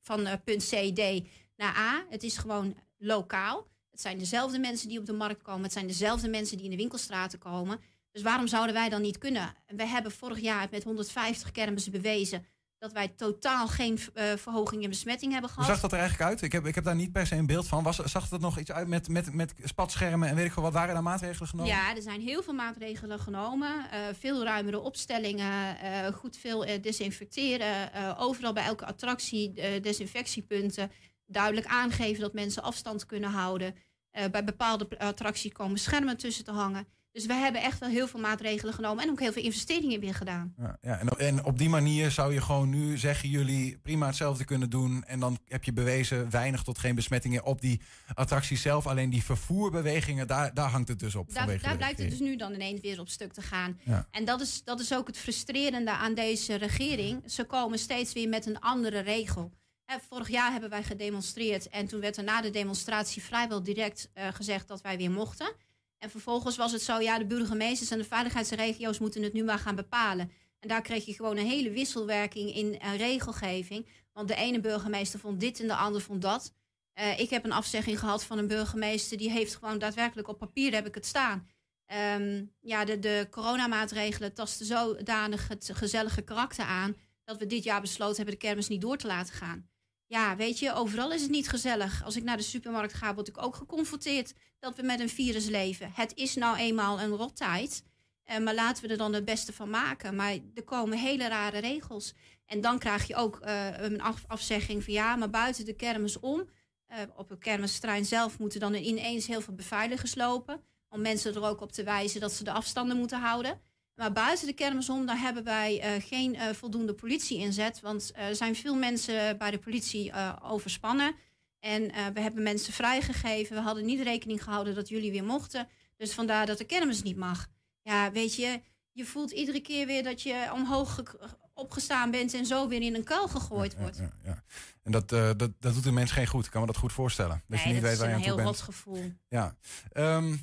van punt C, D naar A. Het is gewoon lokaal. Het zijn dezelfde mensen die op de markt komen. Het zijn dezelfde mensen die in de winkelstraten komen. Dus waarom zouden wij dan niet kunnen? We hebben vorig jaar met 150 kermissen bewezen dat wij totaal geen eh, verhoging in besmetting hebben Hoe gehad. zag dat er eigenlijk uit? Ik heb, ik heb daar niet per se een beeld van. Was, zag het nog iets uit met, met, met spatschermen en weet ik veel wat? Waren daar maatregelen genomen? Ja, er zijn heel veel maatregelen genomen. eh, veel ruimere opstellingen, eh, goed veel desinfecteren. overal bij elke attractie desinfectiepunten. Duidelijk aangeven dat mensen afstand kunnen houden. Eh, bij bepaalde pl- attracties komen schermen tussen te hangen. Dus we hebben echt wel heel veel maatregelen genomen en ook heel veel investeringen weer gedaan. Ja, ja, en, en op die manier zou je gewoon nu zeggen jullie prima hetzelfde kunnen doen. En dan heb je bewezen weinig tot geen besmettingen op die attractie zelf. Alleen die vervoerbewegingen, daar, daar hangt het dus op. Daar, daar blijkt het dus nu dan ineens weer op stuk te gaan. Ja. En dat is, dat is ook het frustrerende aan deze regering. Ze komen steeds weer met een andere regel. Vorig jaar hebben wij gedemonstreerd en toen werd er na de demonstratie vrijwel direct eh, gezegd dat wij weer mochten. En vervolgens was het zo, ja, de burgemeesters en de veiligheidsregio's moeten het nu maar gaan bepalen. En daar kreeg je gewoon een hele wisselwerking in eh, regelgeving. Want de ene burgemeester vond dit en de ander vond dat. Eh, ik heb een afzegging gehad van een burgemeester die heeft gewoon daadwerkelijk op papier heb ik het staan. Ehm, ja, de, de coronamaatregelen tasten zodanig het gezellige karakter aan dat we dit jaar besloten hebben de kermis niet door te laten gaan. Ja, weet je, overal is het niet gezellig. Als ik naar de supermarkt ga, word ik ook geconfronteerd dat we met een virus leven. Het is nou eenmaal een rottijd. Eh, maar laten we er dan het beste van maken. Maar er komen hele rare regels. En dan krijg je ook eh, een af- afzegging van ja, maar buiten de kermis om. eh, op het kermisterrein zelf moeten dan ineens heel veel beveiligers lopen. Om mensen er ook op te wijzen dat ze de afstanden moeten houden. Maar buiten de kermis om, daar hebben wij eh, geen eh, voldoende politie inzet. Want eh, er zijn veel mensen bij de politie overspannen. En we hebben mensen vrijgegeven. We hadden niet rekening gehouden dat jullie weer mochten. Dus vandaar dat de kermis niet mag. Ja, weet je, je voelt iedere keer weer dat je omhoog ge- opgestaan bent en zo weer in een kuil gegooid wordt. Ja, ja. En dat, dat, dat doet de mens geen goed. Ik kan me dat goed voorstellen. Dat nee, je niet dat weet is waar je een aan toe heel bent. rot gevoel. Ja. Ehm,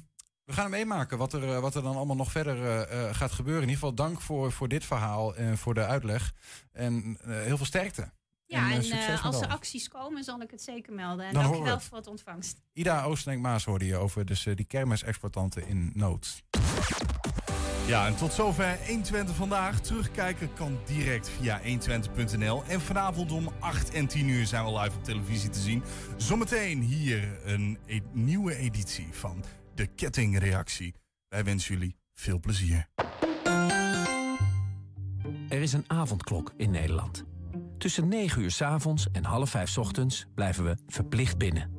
we gaan meemaken wat er, eh, wat er dan allemaal nog verder eh, eh, gaat gebeuren. In ieder geval dank voor, voor dit verhaal en voor de uitleg. En heel veel sterkte. Ja, en, als er acties komen, zal ik het zeker melden. En Dan horen we dankjewel het. voor het ontvangst. Ida Oostenink-Maas hoorde je over dus, die kermisexploitanten in nood. Ja, en tot zover 120 vandaag. Terugkijken kan direct via 120.nl. En vanavond om 8 en 10 uur zijn we live op televisie te zien. Zometeen hier een e- nieuwe editie van De Kettingreactie. Wij wensen jullie veel plezier. Er is een avondklok in Nederland. Tussen 9 uur 's avonds en half 5 's ochtends blijven we verplicht binnen.